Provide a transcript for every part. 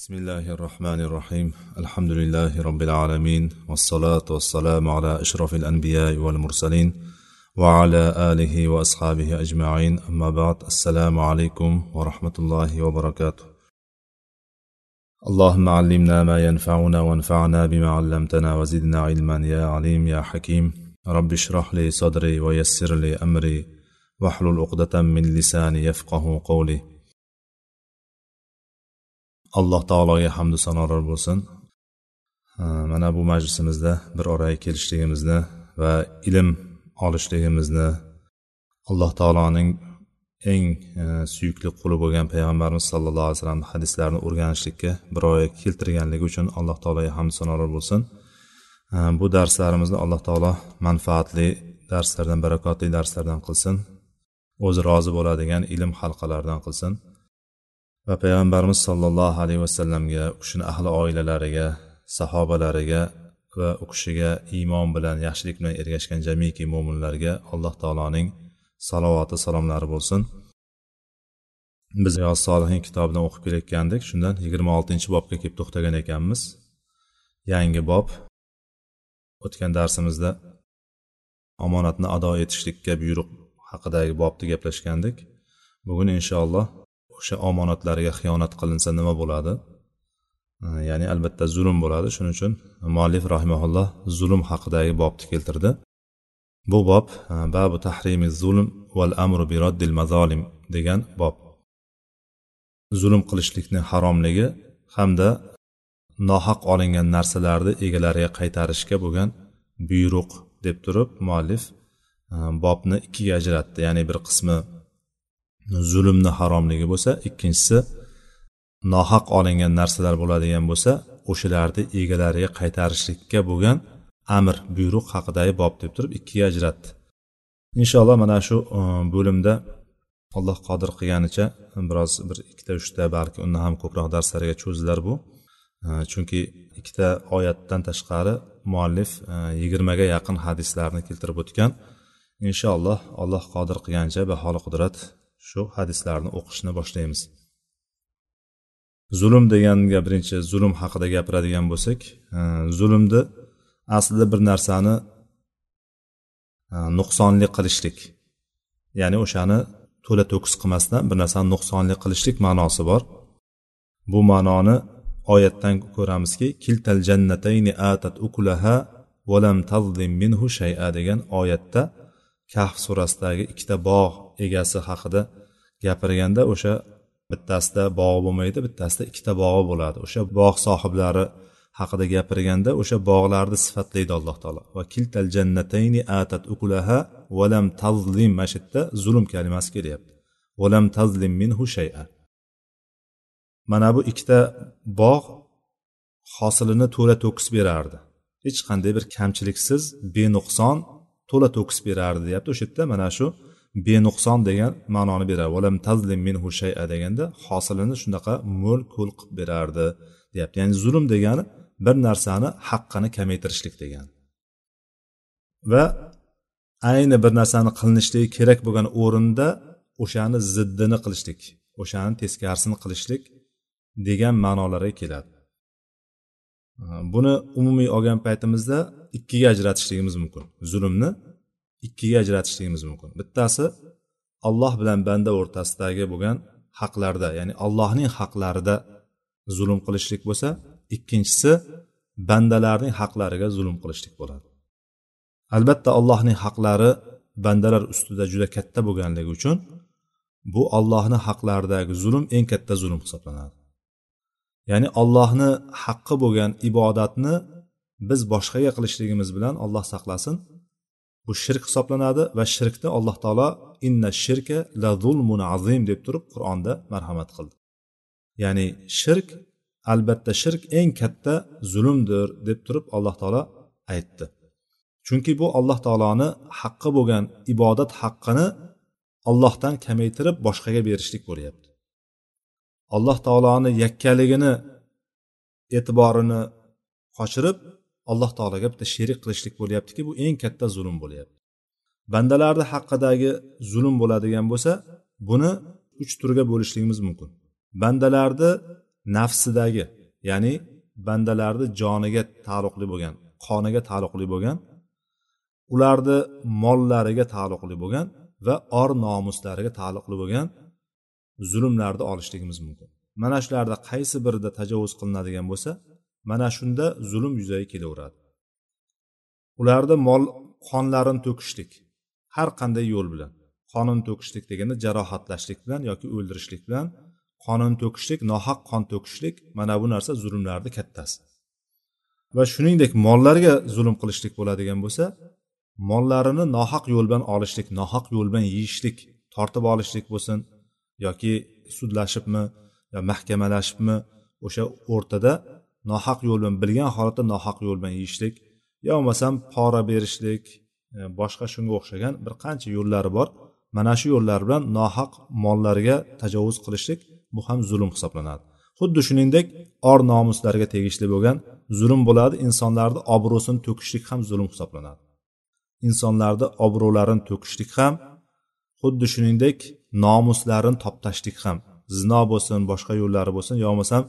بسم الله الرحمن الرحيم الحمد لله رب العالمين والصلاة والسلام على أشرف الأنبياء والمرسلين وعلى آله وأصحابه أجمعين أما بعد السلام عليكم ورحمة الله وبركاته اللهم علمنا ما ينفعنا وانفعنا بما علمتنا وزدنا علما يا عليم يا حكيم رب اشرح لي صدري ويسر لي أمري واحلل عقدة من لساني يفقه قولي alloh taologa hamdu sanolar bo'lsin. Mana bu majlisimizda bir oraga kelishligimizni va ilm olishligimizni alloh taoloning eng e, suyukli quli bo'lgan payg'ambarimiz sallallohu alayhi vasallam hadislarini o'rganishlikka bir oraga keltirganligi uchun alloh taologa hamdu sanolar bo'lsin. Bu darslarimizni alloh taolo manfaatli darslardan barakotli darslardan qilsin. O'zi rozi bo'ladigan ilm halqalaridan qilsin. Va payg'ambarimiz sollallohu alayhi vasallamga u kishini ahli oilalariga sahobalariga va u kishiga iymon bilan yaxshilik bilan ergashgan jamiki mo'minlarga alloh taoloning salovati salomlari bo'lsin. Biz yo solihin kitobidan o'qib kelayotgandik. Shundan yigirma oltinchi bobga kelib to'xtagan ekanmiz. Yangi bob o'tgan darsimizda omonatni ado etishlikka buyruq haqidagi bobni gaplashgandik. Bugun inshaalloh o'sha omonatlariga xiyonat qilinsa nima bo'ladi? Ya'ni albatta zulm bo'ladi. Shuning uchun muallif rahimaulloh zulm haqidagi bobni keltirdi. Bu bob e, babu tahrimi zulm val amru bi roddil mazolim degan bob. Zulm qilishlikni haromligi hamda nohaq olingan narsalarni egalariga qaytarishga bo'lgan buyruq deb turib muallif e, bobni ikkiga ajratdi. Ya'ni bir qismi zulmni haromligi bo'lsa ikkinchisi nohaq olingan narsalar bo'ladigan bo'lsa o'shalarni egalariga qaytarishlikka bo'lgan amr buyruq haqidagi bob deb turib ikkiga ajratdi. Inshaalloh mana shu e, bo'limda alloh qodir qilganicha biroz bir ikkita uchta balki undan ham ko'proq darslarga cho'zilar bu. E, chunki ikkita oyatdan tashqari muallif e, yigirmaga yaqin hadislarni keltirib o'tgan. Inshaalloh alloh qodir qilganicha baholi qudrat shu hadislarni o'qishni boshlaymiz. Zulm deganga birinchi zulm haqida gapiradigan bo'lsak e, zulmni aslida bir narsani e, nuqsonli qilishlik ya'ni o'shani to'la to'kis qilmasdan bir narsani nuqsonli qilishlik ma'nosi bor. Bu ma'noni oyatdan ko'ramizki kiltal jannatayni atat ukulaha valam tazlim minhu shay'a degan oyatda kahf surasidagi ikkita bog' egasi haqida gapirganda o'sha bittasida bog'i bo'lmaydi bittasida ikkita bog'i bo'ladi. O'sha bog' sohiblari haqida gapirganda o'sha bog'larni sifatlaydi alloh taolo. Va kiltal jannatayni atat ukulaha valam tazlim mana shu yerda zulm kalimasi kelyapti. Valam tazlim minhu shay'a. Mana bu ikkita bog' hosilini to'la to'kis berardi. Hech qanday bir kamchiliksiz benuqson to'la to'kis berardi deyapti. O'sha yerda mana shu benuqson degan ma'noni beradi. Valam tazlim minhu shay'a deganda hosilini shunaqa mo'l ko'l qilib berardi deyapti. Ya'ni zulm degani bir narsani haqqini kamaytirishlik degani va ayni bir narsani qilinishligi kerak bo'lgan o'rinda o'shani ziddini qilishlik o'shani teskarisini qilishlik degan ma'nolarga keladi. Buni umumiy olgan paytimizda ikkiga ajratishligimiz mumkin. Zulmni ikkiga ajratishligimiz mumkin. Bittasi alloh bilan banda o'rtasidagi bo'lgan haqlarda ya'ni allohning haqlarida zulm qilishlik bo'lsa ikkinchisi bandalarning haqlariga zulm qilishlik bo'ladi. Albatta allohning haqlari bandalar ustida juda katta bo'lganligi uchun bu allohni haqlaridagi zulm eng katta zulm hisoblanadi. Ya'ni allohni haqqi bo'lgan ibodatni biz boshqaga qilishligimiz bilan alloh saqlasin bu shirk hisoblanadi va shirkni alloh taolo inna shirka la zulmun azim deb turib qur'onda marhamat qildi. Ya'ni shirk albatta shirk eng katta zulmdir deb turib alloh taolo aytdi. Chunki bu alloh taoloni haqqi bo'lgan ibodat haqqini ollohdan kamaytirib boshqaga berishlik bo'lyapti. Alloh taoloni yakkaligini e'tiborini qochirib alloh taologa bitta sherik qilishlik bo'lyaptiki bu eng katta zulm bo'lyapti. Bandalarni haqqidagi zulm bo'ladigan bo'lsa buni uch turga bo'lishligimiz mumkin. Bandalarni nafsidagi ya'ni bandalarni joniga taalluqli bo'lgan qoniga taalluqli bo'lgan ularni mollariga taalluqli bo'lgan va or nomuslariga taalluqli bo'lgan zulmlarni olishligimiz mumkin. Mana shularda qaysi birida tajovuz qilinadigan bo'lsa mana shunda zulm yuzaga kelaveradi. Ularni mol qonlarini to'kishlik har qanday yo'l bilan qonini to'kishlik deganda jarohatlashlik bilan yoki o'ldirishlik bilan qonini to'kishlik nohaq qon to'kishlik mana bu narsa zulmlarni kattasi. Va shuningdek mollarga zulm qilishlik bo'ladigan bo'lsa mollarini nohaq yo'l bilan olishlik nohaq yo'l bilan yeyishlik tortib olishlik bo'lsin yoki sudlashibmi yo mahkamalashibmi o'sha o'rtada nohaq yo'l bilan bilgan holatda nohaq yo'l bilan yeyishlik yo bo'lmasam pora berishlik e, boshqa shunga o'xshagan bir qancha yo'llari bor. Mana shu yo'llar bilan nohaq mollarga tajovuz qilishlik bu ham zulm hisoblanadi. Xuddi shuningdek or nomuslarga tegishli bo'lgan zulm bo'ladi insonlarni obro'sini to'kishlik ham zulm hisoblanadi. Insonlarni obro'larini to'kishlik ham xuddi shuningdek nomuslarini toptashlik ham zino bo'lsin boshqa yo'llari bo'lsin yo bo'lmasam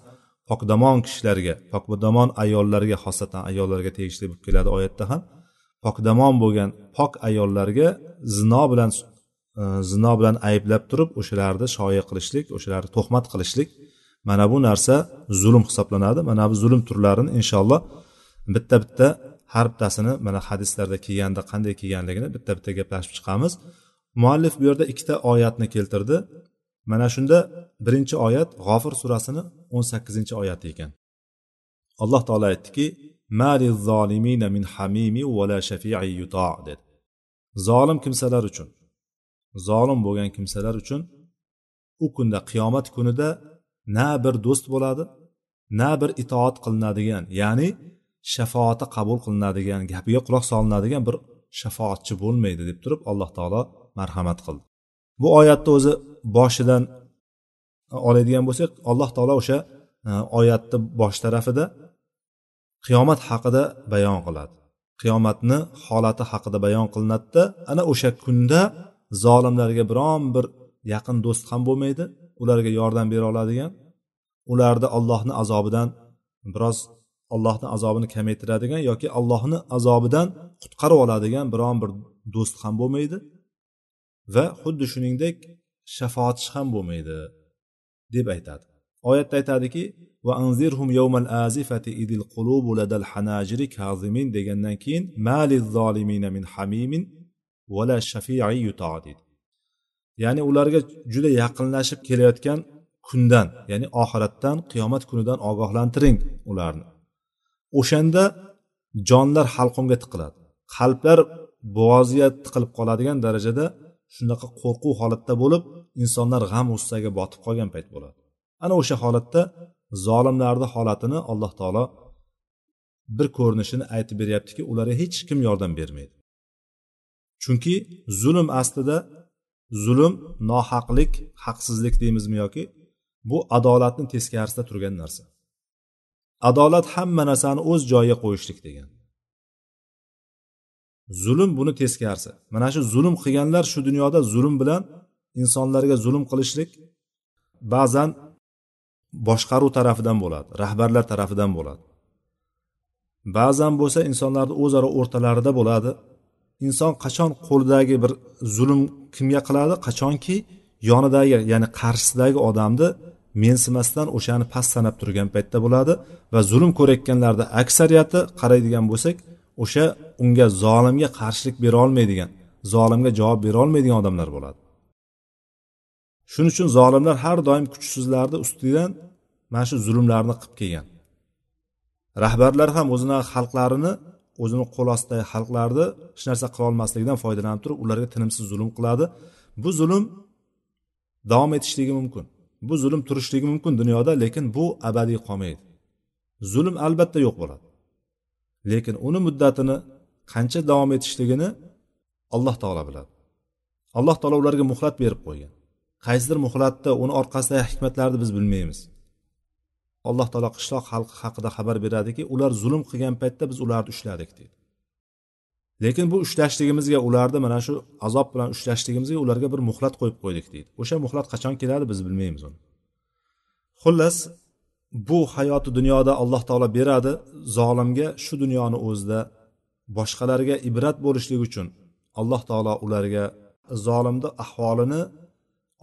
pokdamon kishilarga pokdamon ayollarga xosatan ayollarga tegishli bo'lib keladi oyatda ham. Pokdamon bo'lgan pok ayollarga zino bilan e, zino bilan ayblab turib o'shalarni shoya qilishlik o'shalarni tuhmat qilishlik. Mana bu narsa zulm hisoblanadi. Mana bu zulm turlarini inshaalloh bitta bitta har bittasini mana hadislarda kelganda qanday kelganligini bitta bitta gaplashib chiqamiz. Muallif bu yerda ikkita oyatni keltirdi. Mana shunda birinchi oyat g'ofir surasini o'n sakkizinchi oyati ekan. Alloh taolo aytdiki min hamimi vala shafi'i yuto dedi. Zolim kimsalar uchun zolim bo'lgan kimsalar uchun u kunda qiyomat kunida na bir do'st bo'ladi na bir itoat qilinadigan ya'ni shafoati qabul qilinadigan gapiga quloq solinadigan bir shafoatchi bo'lmaydi deb turib alloh taolo marhamat qildi. Bu oyatni o'zi boshidan oladigan bo'lsak alloh taolo o'sha e, oyatni bosh tarafida qiyomat haqida bayon qiladi. Qiyomatni holati haqida bayon qilinadida ana o'sha kunda zolimlarga biron bir yaqin do'st ham bo'lmaydi. Ularga yordam bera oladigan ularni allohni azobidan biroz allohni azobini kamaytiradigan yoki allohni azobidan qutqarib oladigan biron bir do'st ham bo'lmaydi. Va xuddi shuningdek shafoatchi ham bo'lmaydi deb aytadi. Oyatda aytadiki va anzirhum yawmal azifati idil qulubu ladal hanajiri kazimin degandan keyin maliz zolimina min hamimin vala shafi'i yuto deydi ya'ni ularga juda yaqinlashib kelayotgan kundan ya'ni oxiratdan qiyomat kunidan ogohlantiring ularni. O'shanda jonlar halqumga tiqiladi. Qalblar bo'g'oziga tiqilib qoladigan darajada shunaqa qo'rquv holatda bo'lib insonlar g'am g'ussaga botib qolgan payt bo'ladi. Ana o'sha holatda zolimlarni holatini alloh taolo bir ko'rinishini aytib beryaptiki ularga hech kim yordam bermaydi. Chunki zulm aslida zulm nohaqlik haqsizlik deymizmi yoki bu adolatni teskarisida turgan narsa. Adolat hamma narsani o'z joyiga qo'yishlik degan. Zulm buni teskarisi. Mana shu zulm qilganlar shu dunyoda zulm bilan insonlarga zulm qilishlik ba'zan boshqaruv tarafidan bo'ladi rahbarlar tarafidan bo'ladi. Ba'zan bo'lsa insonlarni o'zaro o'rtalarida bo'ladi. Inson qachon qo'lidagi bir zulm kimga qiladi? Qachonki yonidagi ya'ni qarshisidagi odamni mensimasdan o'shani past sanab turgan paytda bo'ladi va zulm ko'rayotganlarni aksariyati qaraydigan bo'lsak o'sha unga zolimga qarshilik bera olmaydigan zolimga javob bera olmaydigan odamlar bo'ladi. Shuning uchun zolimlar har doim kuchsizlarni ustidan mana shu zulmlarni qilib kelgan. Rahbarlar ham o'zini xalqlarini o'zini qo'l ostidagi xalqlarni hech narsa qilolmasligidan foydalanib turib ularga tinimsiz zulm qiladi. Bu zulm davom etishligi mumkin. Bu zulm turishligi mumkin dunyoda lekin bu abadiy qolmaydi. Zulm albatta yo'q bo'ladi. Lekin uni muddatini qancha davom etishligini alloh taolo biladi. Alloh taolo ularga muhlat berib qo'ygan. Qaysidir muhlatda uni orqasidagi hikmatlarni biz bilmaymiz. Alloh taolo qishloq xalqi haqida xabar beradiki ular zulm qilgan paytda biz ularni ushladik deydi. Lekin bu ushlashligimizga ularni mana shu azob bilan ushlashligimizga ularga bir muhlat qo'yib qo'ydik deydi. O'sha muhlat qachon keladi biz bilmaymiz uni. Xullas bu hayoti dunyoda alloh taolo beradi zolimga shu dunyoni o'zida boshqalarga ibrat bo'lishligi uchun alloh taolo ularga zolimni ahvolini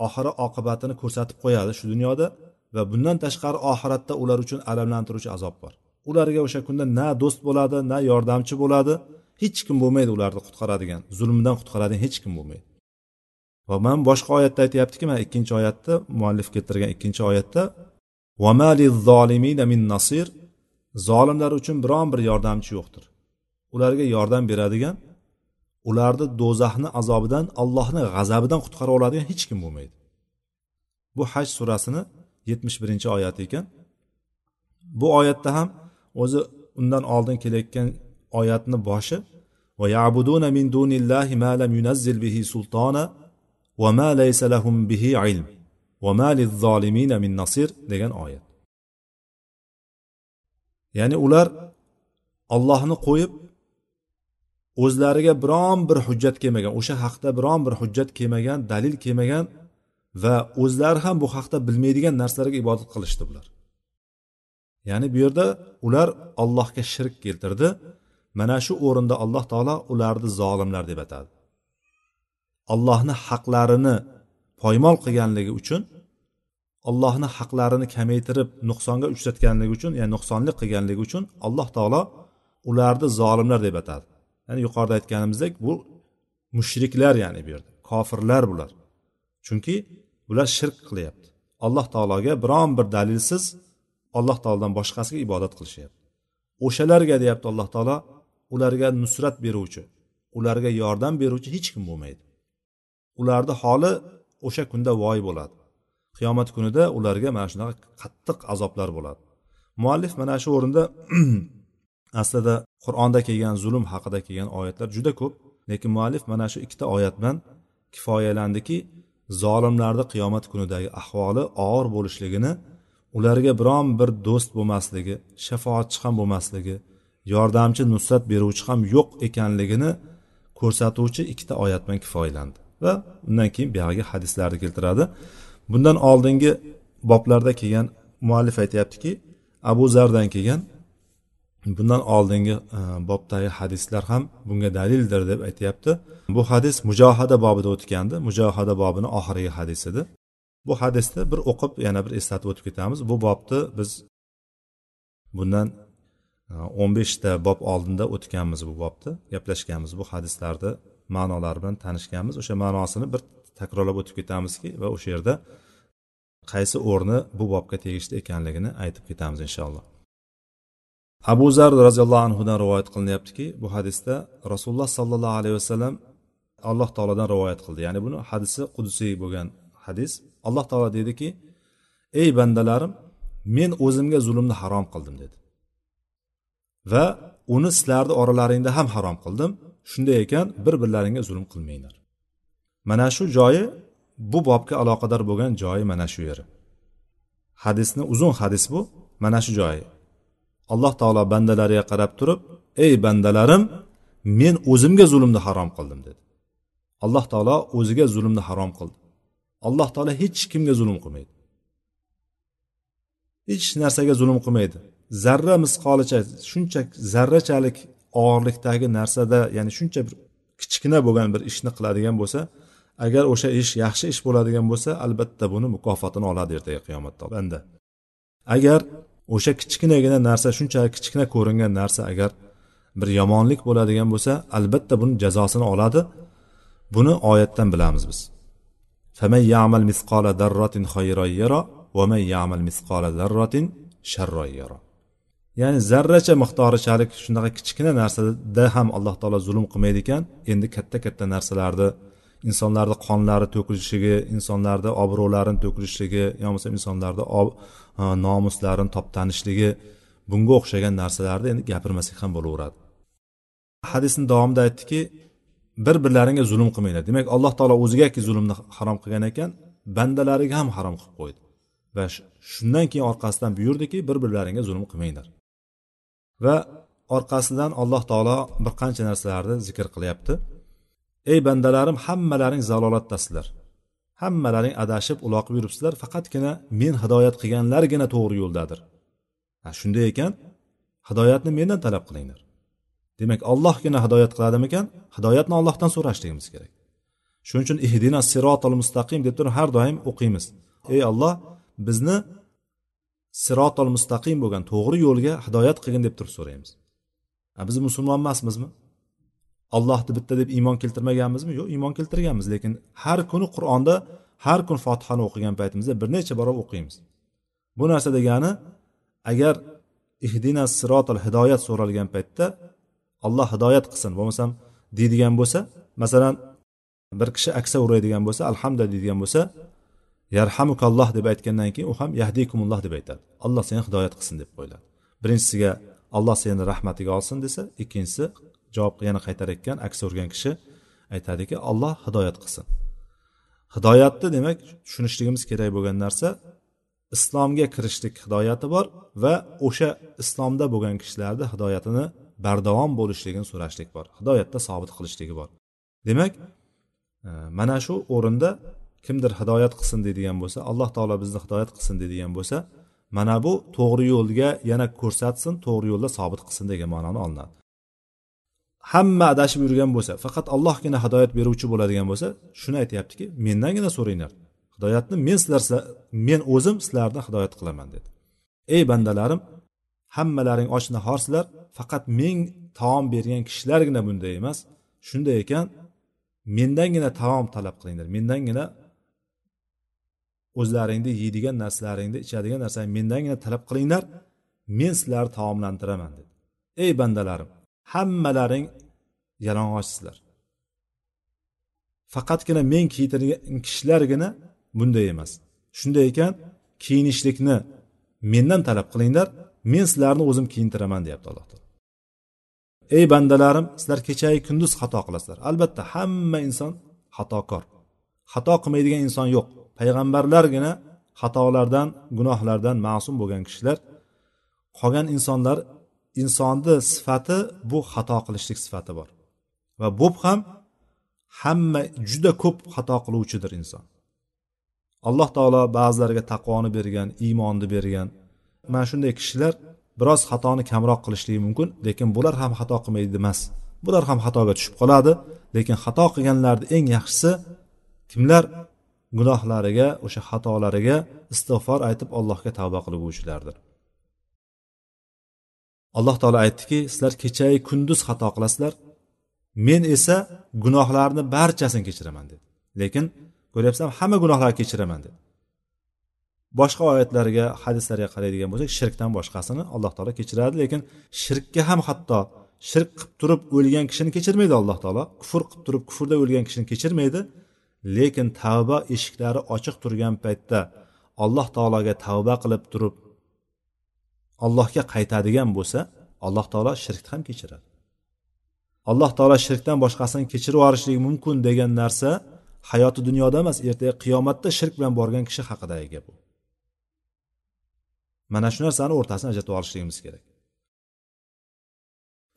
oxiri oqibatini ko'rsatib qo'yadi shu dunyoda va bundan tashqari oxiratda ular uchun alamlantiruvchi azob bor. Ularga o'sha kunda na do'st bo'ladi na yordamchi bo'ladi hech kim bo'lmaydi ularni qutqaradigan zulmdan qutqaradigan hech kim bo'lmaydi. Va man boshqa oyatda aytyaptiki mana ikkinchi oyatda muallif keltirgan ikkinchi oyatda min nasir zolimlar uchun biron bir yordamchi yo'qdir. Ularga yordam beradigan ularni do'zaxni azobidan allohni g'azabidan qutqara oladigan hech kim bo'lmaydi. Bu haj surasini yetmish birinchi oyati ekan. Bu oyatda ham o'zi undan oldin kelayotgan oyatni boshi va yabuduna min dunillahi ma lam yunazzil bihi sultona va ma laysa lahum bihi ilm va min nasir degan oyat. Ya'ni ular ollohni qo'yib o'zlariga biron bir hujjat kelmagan o'sha haqda biron bir hujjat kelmagan dalil kelmagan va o'zlari ham bu haqda bilmaydigan narsalarga ibodat qilishdi bular. Ya'ni bu yerda ular allohga shirk keltirdi. Mana shu o'rinda alloh taolo ularni zolimlar deb atadi. Allohni haqlarini poymol qilganligi uchun allohni haqlarini kamaytirib nuqsonga uchratganligi uchun ya'ni nuqsonlik qilganligi uchun alloh taolo ularni zolimlar deb atadi. Ya'ni yuqorida aytganimizdek bu mushriklar ya'ni bu yerda kofirlar bular. Chunki ular shirk qilyapti. Alloh taologa biron bir dalilsiz alloh taolodan boshqasiga ibodat qilishyapti. O'shalarga deyapti alloh taolo ularga nusrat beruvchi ularga yordam beruvchi hech kim bo'lmaydi. Ularni holi o'sha kunda voy bo'ladi. Qiyomat kunida ularga mana shunaqa qattiq azoblar bo'ladi. Muallif mana shu o'rinda aslida qur'onda kelgan zulm haqida kelgan oyatlar juda ko'p lekin muallif mana shu ikkita oyat bilan kifoyalandiki zolimlarni qiyomat kunidagi ahvoli og'ir bo'lishligini ularga biron bir do'st bo'lmasligi shafoatchi ham bo'lmasligi yordamchi nusrat beruvchi ham yo'q ekanligini ko'rsatuvchi ikkita oyat bilan kifoyalandi va undan keyin buyog'igi hadislarni keltiradi. Bundan oldingi boblarda kelgan muallif aytyaptiki abu zardan kelgan. Bundan oldingi e, bobdagi hadislar ham bunga dalildir deb aytyapti. Bu hadis mujohada bobida o'tgandi. Mujohada bobini oxirgi hadis edi. Bu hadisni bir o'qib yana bir eslatib o'tib ketamiz. Bu bobni biz bundan e, o'n beshta bob oldinda o'tganmiz bu bobni gaplashganmiz bu hadislarni ma'nolari bilan tanishganmiz. O'sha ma'nosini bir takrorlab o'tib ketamizki va o'sha yerda qaysi o'rni bu bobga tegishli ekanligini aytib ketamiz inshaalloh. Abu zar roziyallohu anhudan rivoyat qilinyaptiki bu hadisda rasululloh sollallohu alayhi vasallam alloh taolodan rivoyat qildi. Ya'ni buni hadisi qudusiy bo'lgan hadis. Alloh taolo deydiki ey bandalarim men o'zimga zulmni harom qildim dedi. Va uni sizlarni oralaringda ham harom qildim. Shunday ekan bir birlaringga zulm qilmanglar. Mana shu joyi bu bobga aloqador bo'lgan joyi mana shu yeri hadisni uzun hadis bu mana shu joyi. Alloh taolo bandalariga qarab turib ey bandalarim men o'zimga zulmni harom qildim dedi. Alloh taolo o'ziga zulmni harom qildi. Alloh taolo hech kimga zulm qilmaydi. Hech narsaga zulm qilmaydi. Zarra misqolicha shuncha zarrachalik og'irlikdagi narsada ya'ni shuncha bir kichkina bo'lgan bir ishni qiladigan bo'lsa agar o'sha ish yaxshi ish bo'ladigan bo'lsa albatta buni mukofotini oladi ertaga qiyomatda banda agar o'sha kichkinagina narsa shunchalik kichkina ko'ringan narsa agar bir yomonlik bo'ladigan bo'lsa albatta buni jazosini oladi buni oyatdan bilamiz biz فمن يعمل مثقال ذرة خيرا يرى ومن يعمل مثقال ذرة شرا يرى ya'ni zarracha miqdori shalik shunaqa kichkina narsada ham alloh taolo zulm qilmaydi ekan. Endi katta katta narsalarni insonlarni qonlari to'kilishligi insonlarni obro'larini to'kilishligi yo bo'lmasam insonlarni e, nomuslarini toptanishligi bunga o'xshagan narsalarni endi gapirmasak ham bo'laveradi. Hadisni davomida aytdiki bir birlaringga zulm qilmanglar. Demak alloh taolo o'zigaki zulmni harom qilgan ekan bandalariga ham harom qilib qo'ydi. Va shundan keyin orqasidan buyurdiki bir birlaringga zulm qilmanglar. Va orqasidan alloh taolo bir qancha narsalarni zikr qilyapti. Ey bandalarim hammalaring zalolatdasizlar. Hammalaring adashib uloqib yuribsizlar faqatgina men hidoyat qilganlargina to'g'ri yo'ldadir. Shunday ekan hidoyatni mendan talab qilinglar. Demak ollohgina hidoyat qiladimikan hidoyatni ollohdan so'rashligimiz kerak. Shuning uchun ihdina sirotol mustaqim deb turib har doim o'qiymiz. Ey olloh bizni sirotol mustaqim bo'lgan to'g'ri yo'lga hidoyat qilgin deb turib so'raymiz. Biz musulmon emasmizmi? Allohni bitta deb iymon keltirmaganmizmi? Yo'q iymon keltirganmiz lekin har kuni qur'onda har kun fotihani o'qigan paytimizda bir necha bora o'qiymiz. Bu narsa degani agar ihdina sirotol hidoyat so'ralgan paytda alloh hidoyat qilsin bo'lmasam deydigan bo'lsa masalan bir kishi aksa uraydigan bo'lsa alhamda deydigan bo'lsa yarhamukalloh deb aytgandan keyin u ham yahdikumulloh deb aytadi. Alloh seni hidoyat qilsin deb qo'yiladi birinchisiga alloh seni rahmatiga olsin desa ikkinchisi javob yana qaytar ekan aksa urgan kishi aytadiki alloh hidoyat qilsin. Hidoyatni demak tushunishligimiz kerak bo'lgan narsa islomga kirishlik hidoyati bor va o'sha islomda bo'lgan kishilarni hidoyatini bardavom bo'lishligini so'rashlik bor. Hidoyatda sobit qilishligi bor. Demak e, mana shu o'rinda kimdir hidoyat qilsin deydigan bo'lsa alloh taolo bizni hidoyat qilsin deydigan bo'lsa mana bu to'g'ri yo'lga yana ko'rsatsin to'g'ri yo'lda sobit qilsin degan ma'noni olinadi. Hamma adashib yurgan bo'lsa faqat allohgina hidoyat beruvchi bo'ladigan bo'lsa shuni aytyaptiki mendangina so'ranglar. Hidoyatni men sizlar men o'zim sizlarni hidoyat qilaman dedi. Ey bandalarim hammalaring och nahorsizlar faqat men taom bergan kishilargina bunday emas shunday ekan mendangina taom talab qilinglar mendangina o'zlaringni yeydigan narsalaringni ichadigan narsalaringni mendangina talab qilinglar men sizlarni taomlantiraman dedi. Ey bandalarim hammalaring yalang'ochsizlar. Faqatgina men kiydirgan kishilargina bunday emas. Shunday ekan kiyinishlikni mendan talab qilinglar men sizlarni o'zim kiyintiraman deyapti alloh taolo. Ey bandalarim sizlar kechayu kunduz xato qilasizlar. Albatta hamma inson xatokor. Xato qilmaydigan inson yo'q. Payg'ambarlargina xatolardan gunohlardan ma'sum bo'lgan kishilar qolgan insonlar insonni sifati bu xato qilishlik sifati bor. Va bu ham hamma juda ko'p xato qiluvchidir inson. Alloh taolo ba'zilariga taqvoni bergan iymonni bergan. Mana shunday kishilar biroz xatoni kamroq qilishligi mumkin lekin bular ham xato qilmaydi emas bular ham xatoga tushib qoladi lekin xato qilganlarni eng yaxshisi kimlar? Gunohlariga o'sha xatolariga istig'for aytib allohga tavba qilguvchilardir alloh taolo aytdiki sizlar kechayu kunduz xato qilasizlar. Men esa gunohlarni barchasini kechiraman dedi. Lekin ko'ryapsan hamma gunohlarni kechiraman dedi. Boshqa oyatlarga hadislarga qaraydigan bo'lsak shirkdan boshqasini alloh taolo kechiradi lekin shirkka ham hatto shirk qilib turib o'lgan kishini kechirmaydi alloh taolo. Kufr qilib turib kufrda o'lgan kishini kechirmaydi. Lekin tavba eshiklari ochiq turgan paytda alloh taologa tavba qilib turib allohga qaytadigan bo'lsa alloh taolo shirkni ham kechiradi. Alloh taolo shirkdan boshqasini kechirib yuborishligi mumkin degan narsa hayoti dunyoda emas ertaga qiyomatda shirk bilan borgan kishi haqidagi gap bu mana shu narsani o'rtasini ajratib olishligimiz kerak.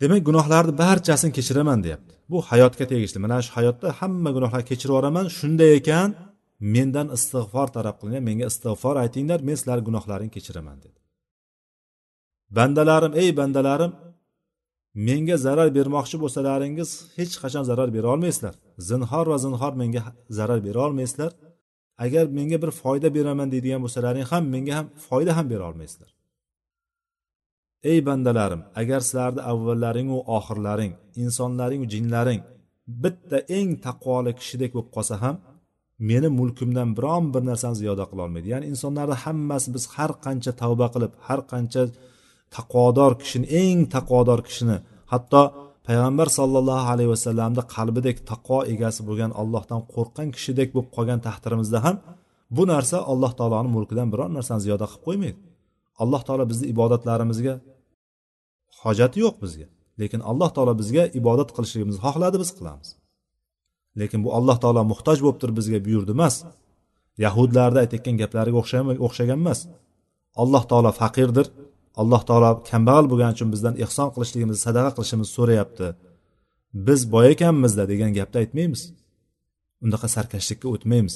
Demak gunohlarni barchasini kechiraman deyapti. Bu hayotga tegishli. Mana shu hayotda hamma gunohlarni kechirib yuboraman. Shunday ekan mendan istig'for talab qilinglar menga istig'for aytinglar men sizlarni gunohlaringni kechiraman dedi. Bandalarim ey bandalarim menga zarar bermoqchi bo'lsalaringiz hech qachon zarar bera olmaysizlar. Zinhor va zinhor menga zarar bera olmaysizlar. Agar menga bir foyda beraman deydigan bo'lsalaring ham menga ham foyda ham bera olmaysizlar. Ey bandalarim agar sizlarni avvallaringu oxirlaring insonlaringu jinlaring bitta eng taqvoli kishidek bo'lib qolsa ham meni mulkimdan biron bir narsani ziyoda qilolmaydi ya'ni insonlarni hammasi biz har qancha tavba qilib har qancha taqvodor kishini eng taqvodor kishini hatto payg'ambar sollallohu alayhi vasallamni qalbidek taqvo egasi bo'lgan allohdan qo'rqqan kishidek bo'lib qolgan taqdirimizda ham bu narsa alloh taoloni mulkidan biron narsani ziyoda qilib qo'ymaydi. Alloh taolo bizni ibodatlarimizga hojati yo'q bizga. Lekin alloh taolo bizga ibodat qilishligimizni xohladi biz qilamiz. Lekin bu alloh taolo muhtoj bo'lib turib bizga buyurdi emas. Yahudlarni aytayotgan gaplariga o'xshagan emas. Alloh taolo faqirdir. Alloh taolo kambag'al bo'lgani uchun bizdan ehson qilishligimizni sadaqa qilishimizni so'rayapti. Biz boy ekanmizda degan gapni aytmaymiz. Unaqa sarkashlikka o'tmaymiz.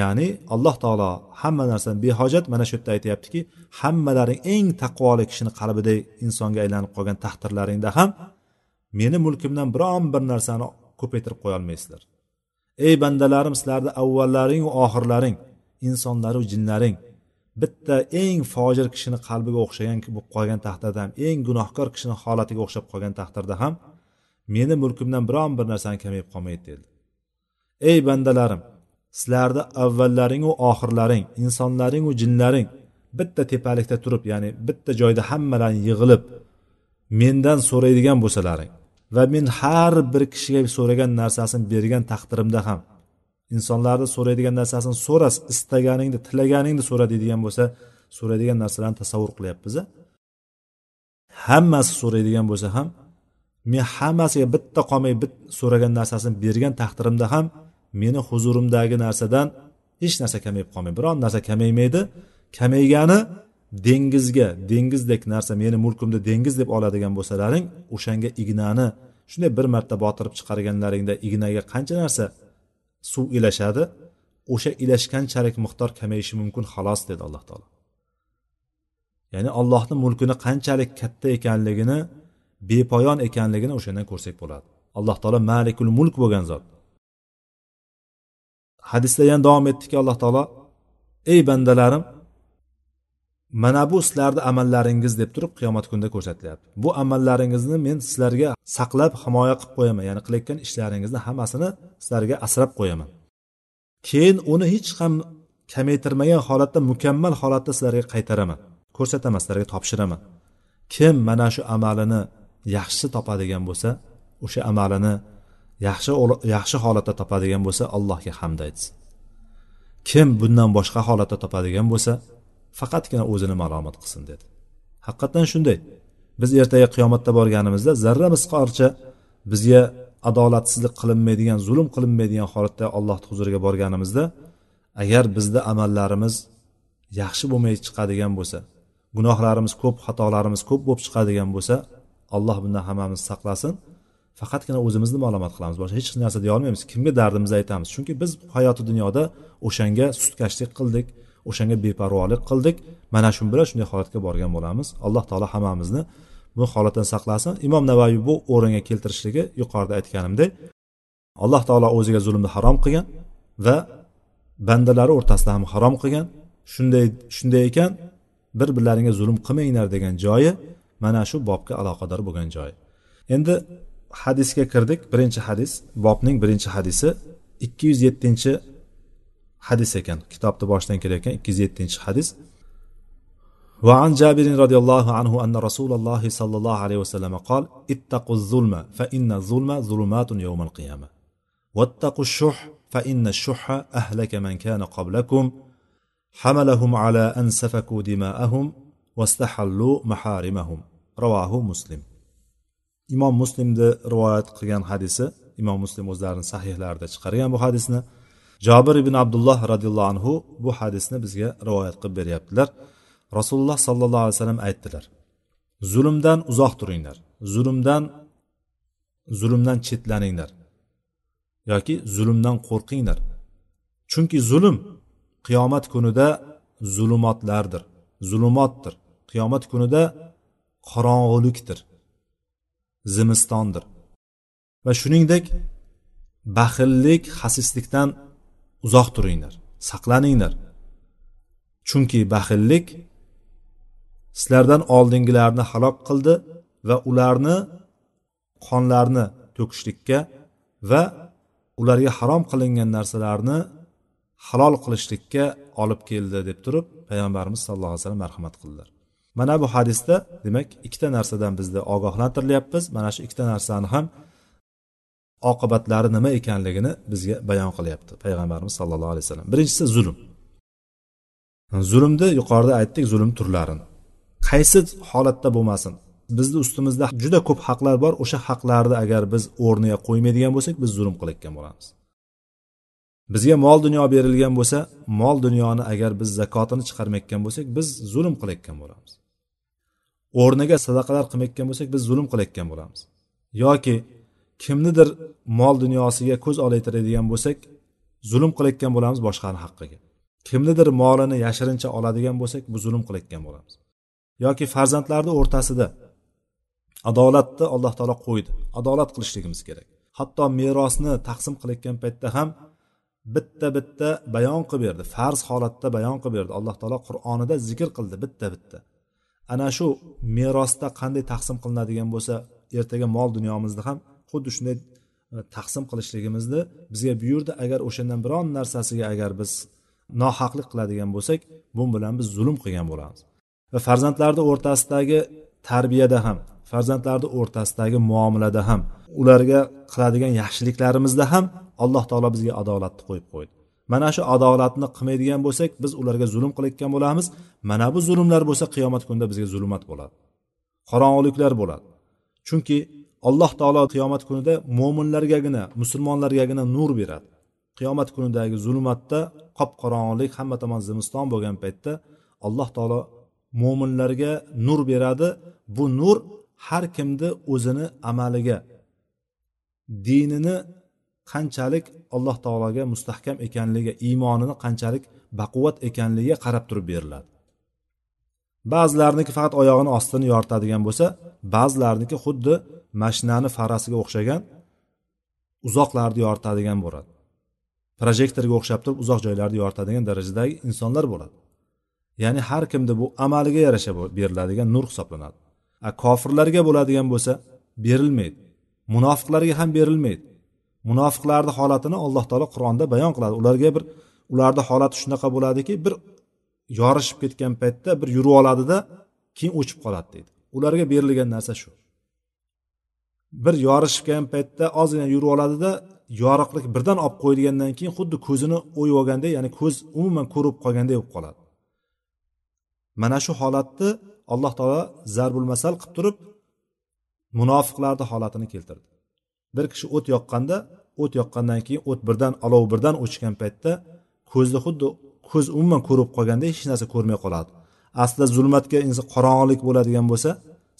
Ya'ni alloh taolo hamma narsani behojat mana shu yerda aytyaptiki hammalaring eng taqvoli kishini qalbidagi insonga aylanib qolgan taqdirlaringda ham meni mulkimdan biron bir narsani ko'paytirib qo'yolmaysizlar ey bandalarim sizlarni va oxirlaring insonlaru jinlaring bitta eng fojir kishini qalbiga o'xshagan bo'lib qolgan taqdirda ham eng gunohkor kishini holatiga o'xshab qolgan taqdirda ham meni mulkimdan biron bir narsani kamayib qolmaydi dedi ey bandalarim sizlarni avvallaringu oxirlaring insonlaringu jinlaring bitta tepalikda turib ya'ni bitta joyda hammalaring yig'ilib mendan so'raydigan bo'lsalaring va men har bir kishiga so'ragan narsasini bergan taqdirimda ham insonlarni so'raydigan narsasini so'ras istaganingni tilaganingni so'ra deydigan bo'lsa so'raydigan narsalarni tasavvur qilyapmiz hammasi so'raydigan bo'lsa ham men hammasiga bitta qolmay bit so'ragan narsasini bergan taqdirimda ham meni huzurimdagi narsadan hech narsa kamayib qolmaydi biron narsa kamaymaydi kamaygani dengizga dengizdek narsa meni mulkimda dengiz deb oladigan bo'lsalaring o'shanga ignani shunday bir marta botirib chiqarganlaringda ignaga qancha narsa suv ilashadi o'sha ilashganchalik miqdor kamayishi mumkin xolos dedi alloh taolo. Ya'ni allohni mulkini qanchalik katta ekanligini bepoyon ekanligini o'shandan ko'rsak bo'ladi. Alloh taolo malikul mulk bo'lgan zot. Hadisda yana davom etdiki alloh taolo ey bandalarim mana bu sizlarni amallaringiz deb turib qiyomat kunida ko'rsatilyapti. Bu amallaringizni men sizlarga saqlab himoya qilib qo'yaman. Ya'ni qilayotgan ishlaringizni hammasini sizlarga asrab qo'yaman. Keyin uni hech ham kamaytirmagan holatda mukammal holatda sizlarga qaytaraman ko'rsataman sizlarga topshiraman. Kim mana shu amalini yaxshi topadigan bo'lsa o'sha amalini yaxshi yaxshi holatda topadigan bo'lsa allohga hamd aytsin. Kim bundan boshqa holatda topadigan bo'lsa faqatgina o'zini malomat qilsin dedi. Haqiqatdan shunday biz ertaga qiyomatda borganimizda zarra misqorcha bizga adolatsizlik qilinmaydigan zulm qilinmaydigan holatda allohni huzuriga borganimizda agar bizda amallarimiz yaxshi bo'lmay chiqadigan bo'lsa gunohlarimiz ko'p xatolarimiz ko'p bo'lib chiqadigan bo'lsa alloh bundan hammamizni saqlasin. Faqatgina o'zimizni ma'lumot qilamiz. Boshqa hech narsa deya olmaymiz. Kimga dardimizni aytamiz? Chunki biz hayoti dunyoda o'shanga sustkashlik qildik o'shanga beparvolik qildik. Mana shu bilan shunday holatga borgan bo'lamiz. Alloh taolo hammamizni bu holatdan saqlasin. Imom navoiy bu o'ringa keltirishligi yuqorida aytganimdek alloh taolo o'ziga zulmni harom qilgan va bandalari o'rtasida ham harom qilgan. Shunday shunday ekan bir birlaringga zulm qilmanglar degan joyi mana shu bobga aloqador bo'lgan joyi endi hadisga kirdik birinchi hadis bobning birinchi hadisi ikki yuz yettinchi hadis ekan kitobni boshidan kelayotgan ikki yuz yettinchi hadis وعن جابر رضي الله عنه أن رسول الله صلى الله عليه وسلم قال اتقوا الظلم فإن الظلم ظلمات يوم القيامة واتقوا الشح فإن الشح أهلك من كان قبلكم حملهم على أن سفكوا دماءهم واستحلوا محارمهم رواه مسلم imom muslimni rivoyat qilgan hadisi imom muslim o'zlarini sahihlarida chiqargan bu hadisni jobir ibn abdulloh roziyallohu anhu bu hadisni bizga rivoyat qilib beryaptilar. Rasululloh sollallohu alayhi vasallam aytdilar zulmdan uzoq turinglar zulmdan zulmdan chetlaninglar yoki zulmdan qo'rqinglar. Chunki zulm qiyomat kunida zulumotlardir zulumotdir. Qiyomat kunida qorong'ulikdir zimistondir. Va shuningdek baxillik xasislikdan uzoq turinglar saqlaninglar. Chunki baxillik sizlardan oldingilarni halok qildi va ularni qonlarini to'kishlikka va ularga harom qilingan narsalarni halol qilishlikka olib keldi deb turib payg'ambarimiz sallallohu alayhi vasallam marhamat qildilar. Mana bu hadisda demak ikkita narsadan bizni ogohlantirilyapmiz mana shu ikkita narsani ham oqibatlari nima ekanligini bizga bayon qilyapti payg'ambarimiz sallallohu alayhi vasallam. Birinchisi zulm. Zulmni yuqorida aytdik zulm turlarini. Qaysi holatda bo'lmasin bizni ustimizda juda ko'p haqlar bor o'sha haqlarni agar biz o'rniga qo'ymaydigan bo'lsak biz zulm qilayotgan bo'lamiz. Bizga mol dunyo berilgan bo'lsa mol dunyoni agar biz zakotini chiqarmayotgan bo'lsak biz zulm qilayotgan bo'lamiz. O'rniga sadaqalar qilmayotgan bo'lsak biz zulm qilayotgan bo'lamiz. Yoki kimnidir mol dunyosiga ko'z olaytiradigan bo'lsak zulm qilayotgan bo'lamiz boshqani haqqiga. Kimnidir molini yashirincha oladigan bo'lsak bu zulm qilayotgan bo'lamiz. Yoki farzandlarni o'rtasida adolatni alloh taolo qo'ydi. Adolat qilishligimiz kerak. Hatto merosni taqsim qilayotgan paytda ham bitta bitta bayon qilib berdi. Farz holatda bayon qilib berdi. Alloh taolo qur'onida zikr qildi bitta bitta ana shu merosda qanday taqsim qilinadigan bo'lsa ertaga mol dunyomizni ham xuddi shunday e, taqsim qilishligimizni bizga buyurdi. Agar o'shandan biron narsasiga agar biz nohaqlik qiladigan bo'lsak bu bilan biz zulm qilgan bo'lamiz. Va farzandlarni o'rtasidagi tarbiyada ham farzandlarni o'rtasidagi muomalada ham ularga qiladigan yaxshiliklarimizda ham alloh taolo bizga adolatni qo'yib qo'ydi. Mana shu adolatni qilmaydigan bo'lsak biz ularga zulm qilayotgan bo'lamiz. Mana bu zulmlar bo'lsa qiyomat kunida bizga zulmat bo'ladi. Qorong'uliklar bo'ladi. Chunki alloh taolo qiyomat kunida mo'minlargagina musulmonlargagina nur beradi. Qiyomat kunidagi zulmatda qop qorong'ulik hamma tomon zimiston bo'lgan paytda alloh taolo mo'minlarga nur beradi. Bu nur har kimni o'zini amaliga dinini qanchalik alloh taologa mustahkam ekanligi iymonini qanchalik baquvvat ekanligiga qarab turib beriladi. Ba'zilarniki faqat oyog'ini ostini yoritadigan bo'lsa ba'zilarniki xuddi mashinani farasiga o'xshagan uzoqlarni yoritadigan bo'ladi. Projektorga o'xshab turib uzoq joylarni yoritadigan darajadagi insonlar bo'ladi. Ya'ni har kimni bu amaliga yarasha beriladigan nur hisoblanadi. A kofirlarga bo'ladigan bo'lsa berilmaydi. Munofiqlarga ham berilmaydi. Munofiqlarni holatini alloh taolo qur'onda bayon qiladi. Ularga bir ularni holati shunaqa bo'ladiki bir yorishib ketgan paytda bir yurib oladida keyin o'chib qoladi deydi. Ularga berilgan narsa shu. Bir yorishgan paytda ozgina yurib oladida yoriqlik birdan olib qo'yilgandan keyin xuddi ko'zini o'yib olgandek ya'ni ko'z umuman ko'rib qolgandek bo'lib qoladi. Mana shu holatni alloh taolo zarbul masal qilib turib munofiqlarni holatini keltirdi. Bir kishi o't yoqqanda o't yoqqandan keyin o't birdan olov birdan o'chgan paytda ko'zni xuddi ko'z umuman ko'rib qolganda hech narsa ko'rmay qoladi. Aslida zulmatga inson qorong'ulik bo'ladigan bo'lsa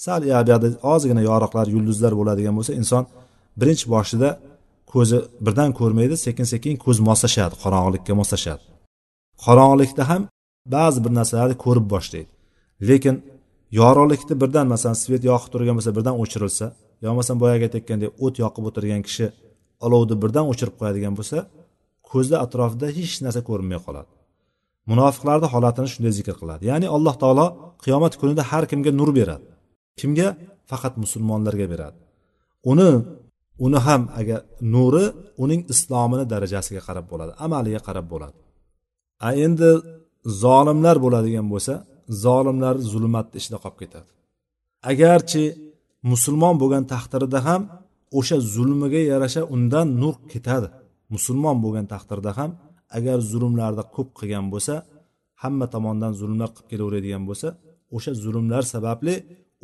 sal buyoqda ozgina yoriqlar yulduzlar bo'ladigan bo'lsa inson birinchi boshida ko'zi birdan ko'rmaydi sekin sekin ko'z moslashadi qorong'ilikka moslashadi. Qorong'ulikda ham ba'zi bir narsalarni ko'rib boshlaydi. Lekin yorug'likni birdan masalan svet yoqib turgan bo'lsa birdan o'chirilsa yo bo'lmasam boyagi aytayotgandek o't yoqib o'tirgan kishi olovni birdan o'chirib qo'yadigan bo'lsa ko'zni atrofida hech narsa ko'rinmay qoladi. Munofiqlarni holatini shunday zikr qiladi. Ya'ni alloh taolo qiyomat kunida har kimga nur beradi. Kimga? Faqat musulmonlarga beradi. Uni uni ham agar nuri uning islomini darajasiga qarab bo'ladi amaliga qarab bo'ladi. A endi zolimlar bo'ladigan bo'lsa zolimlar zulmatni ichida qolib ketadi. Agarchi musulmon bo'lgan taqdirida ham o'sha zulmiga yarasha undan nur ketadi. Musulmon bo'lgan taqdirda ham agar zulmlarni ko'p qilgan bo'lsa hamma tomondan zulmlar qilib kelaveradigan bo'lsa o'sha zulmlar sababli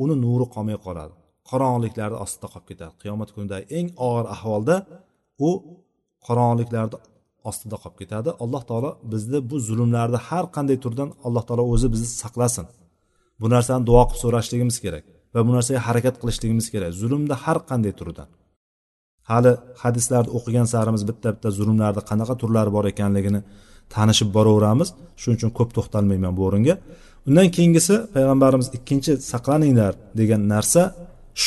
uni nuri qolmay qoladi. Qorong'uliklarni ostida qolib ketadi. Qiyomat kunidagi eng og'ir ahvolda u qorong'uliklarni ostida qolib ketadi. Alloh taolo bizni bu zulmlarni har qanday turdan alloh taolo o'zi bizni saqlasin. Bu narsani duo qilib so'rashligimiz kerak. Va bu narsaga harakat qilishligimiz kerak. Zulmda har qanday turidan hali hadislarni o'qigan sarimiz bitta bitta zulmlarni qanaqa turlari bor ekanligini tanishib boraveramiz. Shuning uchun ko'p to'xtalmayman bu o'ringa. Undan keyingisi payg'ambarimiz ikkinchi saqlaninglar degan narsa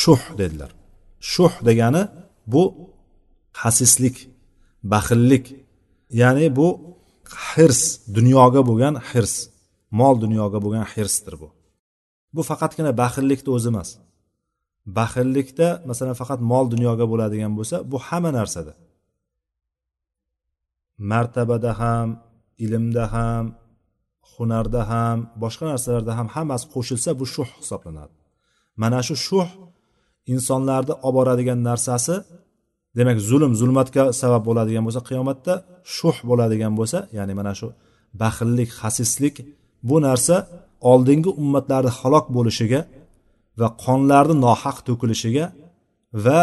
shuh dedilar. Shuh degani bu hasislik baxillik ya'ni bu hirs dunyoga bo'lgan hirs mol dunyoga bo'lgan hirsdir bu. Bu faqatgina baxillikni o'zi emas. Baxillikda masalan faqat mol dunyoga bo'ladigan bo'lsa bu hamma narsada. Martabada ham ilmda ham hunarda ham boshqa narsalarda ham hammasi qo'shilsa bu shuh hisoblanadi. Mana shu shuh insonlarni olib boradigan narsasi demak zulm zulmatga sabab bo'ladigan bo'lsa qiyomatda shuh bo'ladigan bo'lsa ya'ni mana shu baxillik xasislik bu narsa oldingi ummatlarni halok bo'lishiga va qonlarni nohaq to'kilishiga va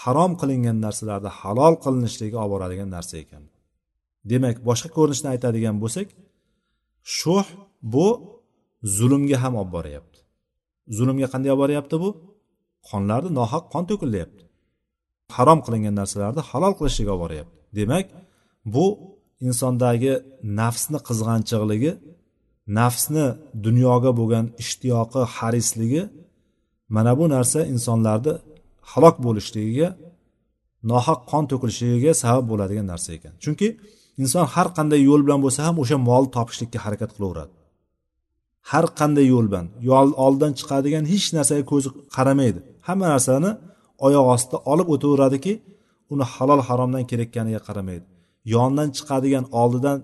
harom qilingan narsalarni halol qilinishligiga olib boradigan narsa ekan. Demak boshqa ko'rinishini aytadigan bo'lsak shuh bu zulmga ham olib boryapti. Zulmga qanday olib boryapti bu? Qonlarni nohaq qon to'kilyapti. Harom qilingan narsalarni halol qilishga olib boryapti. Demak bu insondagi nafsni qizg'anchiqligi nafsni dunyoga bo'lgan ishtiyoqi harisligi mana bu narsa insonlarni halok bo'lishligiga nohaq qon to'kilishligiga sabab bo'ladigan narsa ekan. Chunki inson har qanday yo'l bilan bo'lsa ham o'sha mol topishlikka harakat qilaveradi. Har qanday yo'l bilan oldidan chiqadigan hech narsaga ko'zi qaramaydi. Hamma narsani oyoq ostida olib o'taveradiki uni halol haromdan kelayotganiga qaramaydi. Yonidan chiqadigan oldidan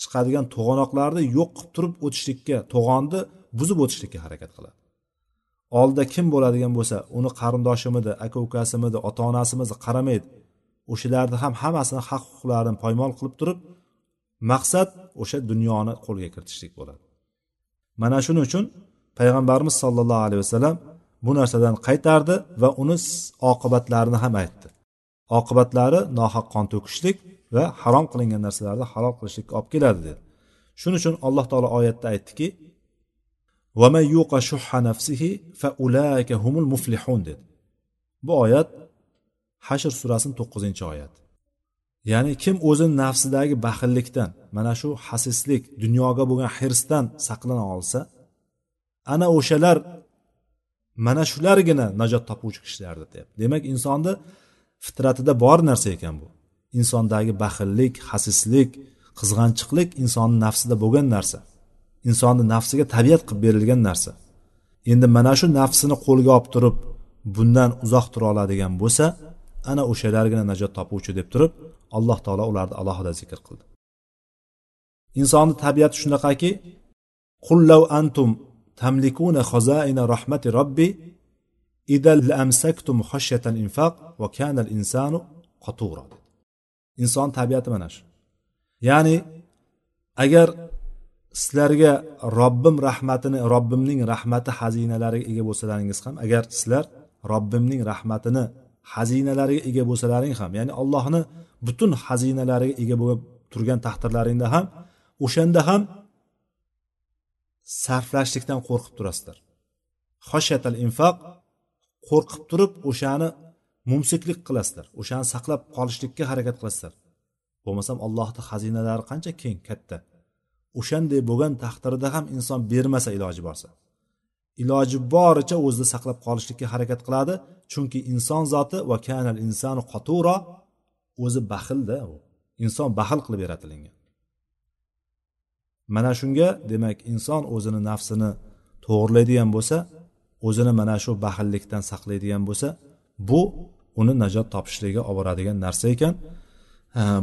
chiqadigan to'g'anoqlarni yo'q qilib turib o'tishlikka to'g'onni buzib o'tishlikka harakat qiladi. Oldida kim bo'ladigan bo'lsa uni qarindoshimidi aka ukasimidi ota onasimidi qaramaydi o'shalarni ham hammasini haq huquqlarini poymol qilib turib maqsad o'sha dunyoni qo'lga kiritishlik bo'ladi. Mana shuning uchun payg'ambarimiz sollallohu alayhi vasallam bu narsadan qaytardi va uni oqibatlarini ham aytdi. Oqibatlari nohaq qon to'kishlik va harom qilingan narsalarni halol qilishlikka olib keladi dedi. Shuning uchun alloh taolo oyatda aytdiki dedi. Bu oyat hashr surasini to'qqizinchi oyat ya'ni kim o'zini nafsidagi baxillikdan mana shu hasislik dunyoga bo'lgan hirsdan saqlana olsa ana o'shalar mana shulargina najot topuvchi kishilardir deyapti demak insonni fitratida bor narsa ekan bu. Insondagi baxillik hasislik qizg'anchiqlik insonni nafsida bo'lgan narsa. Insonni nafsiga tabiat qilib berilgan narsa. Endi mana shu nafsini qo'lga olib turib bundan uzoq tura oladigan bo'lsa ana o'shalargina najot topuvchi deb turib alloh taolo ularni alohida zikr qildi. Insonni tabiati shunaqaki qullav antum tamlikuna xozaina rahmati robbi idal amsaktum xashyatal infaq va kanal insanu qatura. Inson tabiati mana shu. Ya'ni agar sizlarga robbim rahmatini robbimning rahmati xazinalariga ega bo'lsalaringiz ham agar sizlar robbimning rahmatini xazinalariga ega bo'lsalaring ham ya'ni allohni butun xazinalariga ega bo'lib turgan taqdirlaringda ham o'shanda ham sarflashlikdan qo'rqib turasizlar. Xoshatal infoq qo'rqib turib o'shani mumsiklik qilasizlar. O'shani saqlab qolishlikka harakat qilasizlar. Bo'lmasam allohni xazinalari qancha keng katta. O'shanday bo'lgan taqdirda ham inson bermasa iloji borsa. Iloji boricha o'zida saqlab qolishlikka harakat qiladi. Chunki inson zoti va kanal insonu qaturo o'zi baxilda u inson baxil qilib yaratilingan. Mana shunga demak inson o'zini nafsini to'g'irlaydigan bo'lsa o'zini mana shu baxillikdan saqlaydigan bo'lsa bu uni najot topishligiga olib boradigan narsa ekan.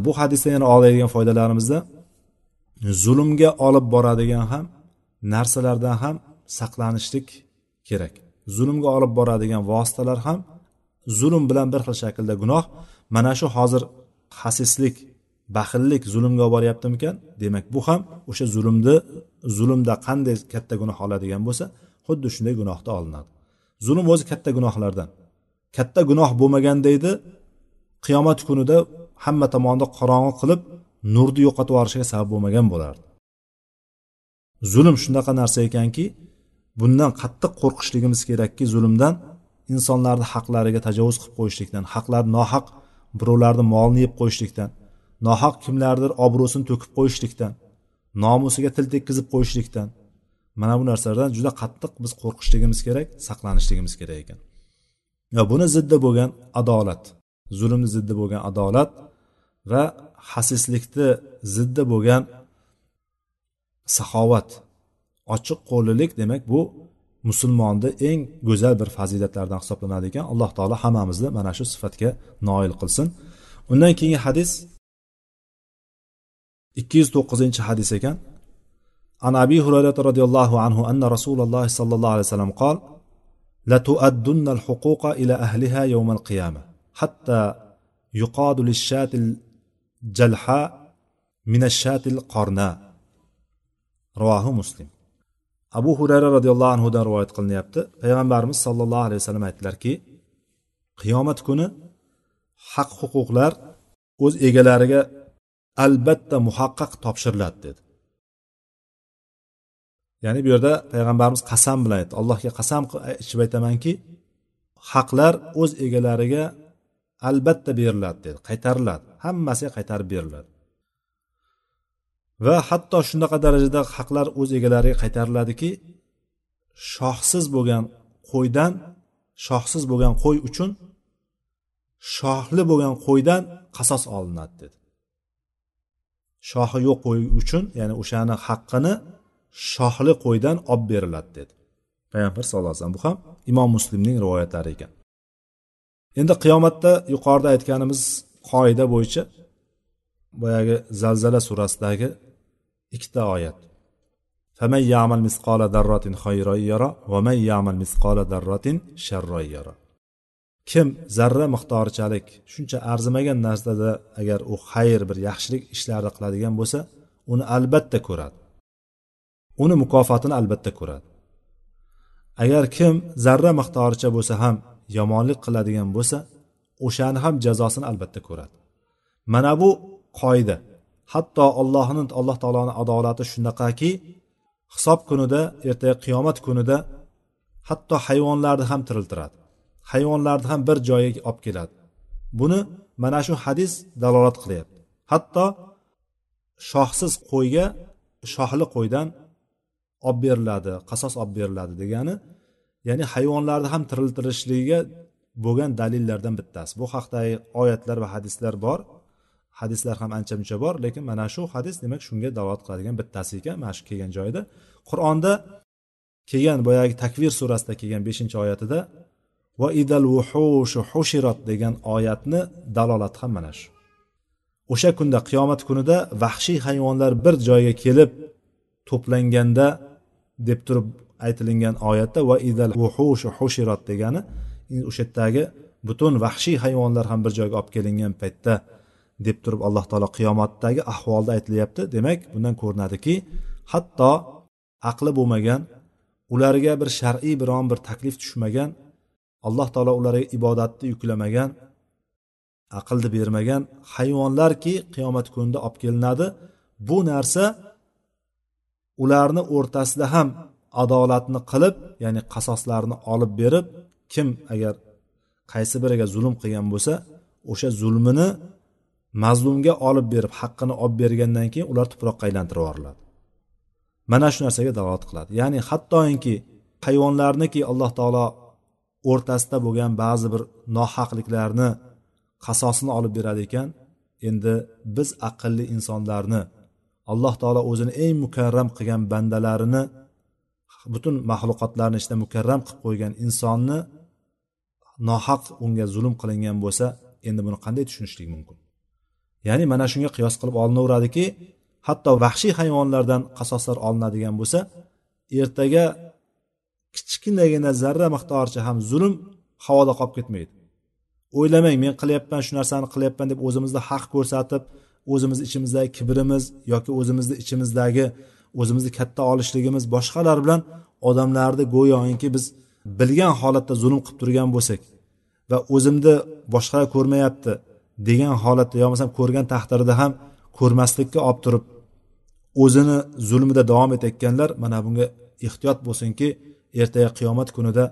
Bu hadisdan yana oladigan foydalarimizda zulmga olib boradigan ham narsalardan ham saqlanishlik kerak. Zulmga olib boradigan vositalar ham zulm bilan bir xil shaklda gunoh. Mana shu hozir xasislik baxillik zulmga olib boryaptimikan? Demak bu ham o'sha zulmni zulmda qanday katta gunoh oladigan bo'lsa xuddi shunday gunohda olinadi. Zulm o'zi katta gunohlardan. Katta gunoh bo'lmagan deydi. Qiyomat kunida hamma tomonni qorong'i qilib nurni yo'qotib yuborishiga sabab bo'lmagan bo'lardi. Zulm shunaqa narsa ekanki bundan qattiq qo'rqishligimiz kerakki zulmdan insonlarni haqlariga tajovuz qilib qo'yishlikdan haqlar nohaq birovlarni molini yeb qo'yishlikdan nohaq kimlardir obro'sini to'kib qo'yishlikdan nomusiga til tekkizib qo'yishlikdan. Mana bu narsalardan juda qattiq biz qo'rqishligimiz kerak saqlanishligimiz kerak ekan. Va buni ziddi bo'lgan adolat zulmni ziddi bo'lgan adolat va hasislikni ziddi bo'lgan saxovat ochiq qo'llilik demak bu musulmonni eng go'zal bir fazilatlardan hisoblanadi ekan. Alloh taolo hammamizni mana shu sifatga noil qilsin. Undan keyingi hadis ikki yuz to'qqizinchi hadis ekan. An abi hurayrata roziyallohu anhu anna rasululloh sollallohu alayhi vasallam qol لتؤدن الحقوق إلى أهلها يوم القيامة حتى يقاد للشاة الجلحاء من الشاة القرناء رواه مسلم abu hurayra roziyallohu anhudan rivoyat qilinyapti payg'ambarimiz sollallohu alayhi vasallam aytdilarki qiyomat kuni haq huquqlar o'z egalariga albatta muhaqqaq topshiriladi dedi Ya'ni bu yerda payg'ambarimiz qasam bilan aytdi. Allohga qasam ichib aytamanki haqlar o'z egalariga albatta beriladi dedi. Qaytariladi. Hammasiga qaytarib beriladi. Va hatto shunaqa darajada haqlar o'z egalariga qaytariladiki shohsiz bo'lgan qo'ydan shohsiz bo'lgan qo'y uchun shohli bo'lgan qo'ydan qasos olinadi dedi. Shohi yo'q qo'y uchun ya'ni o'shani haqqini shohli qo'ydan olib beriladi dedi. Payg'ambar sallallohu alayhi vasallam bu ham imom muslimning rivoyatlari ekan. Endi qiyomatda yuqorida aytganimiz qoida bo'yicha boyagi zalzala surasidagi ikkita oyat. Kim zarra miqdorichalik shuncha arzimagan narsada agar u xayr bir yaxshilik ishlarni qiladigan bo'lsa uni albatta ko'radi. Uni mukofotini albatta ko'radi. Agar kim zarra miqdoricha bo'lsa ham yomonlik qiladigan bo'lsa o'shani ham jazosini albatta ko'radi. Mana bu qoida. Hatto allohni alloh taoloni adolati shunaqaki hisob kunida ertaga qiyomat kunida hatto hayvonlarni ham tiriltiradi. Hayvonlarni ham bir joyga olib keladi. Buni mana shu hadis dalolat qilyapti. Hatto shohsiz qo'yga shohli qo'ydan olib beriladi qasos olib beriladi degani ya'ni hayvonlarni ham tiriltirishligiga bo'lgan dalillardan bittasi. Bu haqdagi oyatlar va hadislar bor. Hadislar ham ancha muncha bor lekin mana shu hadis demak shunga dalolat qiladigan bittasi ekan mana shu kelgan joyida. Qur'onda kelgan boyagi takvir surasida kelgan beshinchi oyatida va idal vuhushu hushirat degan oyatni dalolati ham mana shu. O'sha kunda qiyomat kunida vahshiy hayvonlar bir joyga kelib to'planganda deb turib aytilingan oyatda va idal vuhushu hushirat degani o'sha yerdagi butun vahshiy hayvonlar ham bir joyga olib kelingan paytda deb turib alloh taolo qiyomatdagi ahvolda aytilyapti. Demak bundan ko'rinadiki hatto aqli bo'lmagan ularga bir shar'iy biron bir taklif tushmagan alloh taolo ularga ibodatni yuklamagan aqlni bermagan hayvonlarki qiyomat kunida olib kelinadi. Bu narsa ularni o'rtasida ham adolatni qilib ya'ni qasoslarni olib berib kim agar qaysi biriga zulm qilgan bo'lsa o'sha zulmini mazlumga olib berib haqqini olib bergandan keyin ular tuproqqa aylantirib yuboriladi mana shu narsaga dalolat qiladi. Ya'ni hattoki hayvonlarniki alloh taolo o'rtasida bo'lgan ba'zi bir nohaqliklarni qasosini olib berar ekan endi biz aqlli insonlarni alloh taolo o'zini eng mukarram qilgan bandalarini butun maxluqotlarni ichida mukarram qilib qo'ygan insonni nohaq unga zulm qilingan bo'lsa endi buni qanday tushunishlik mumkin? Ya'ni mana shunga qiyos qilib olinaveradiki hatto vahshiy hayvonlardan qasoslar olinadigan bo'lsa ertaga kichkinagina zarra miqdoricha ham zulm havoda qolib ketmaydi. O'ylamang men qilyapman shu narsani qilyapman deb o'zimizni haq ko'rsatib o'zimizni ichimizdagi kibrimiz yoki o'zimizni ichimizdagi o'zimizni katta olishligimiz boshqalar bilan odamlarni go'yoki biz bilgan holatda zulm qilib turgan bo'lsak va o'zimni boshqalar ko'rmayapti degan holatda yo bo'lmasam ko'rgan taqdirda ham ko'rmaslikka olib turib o'zini zulmida davom etayotganlar mana bunga ehtiyot bo'lsinki ertaga qiyomat kunida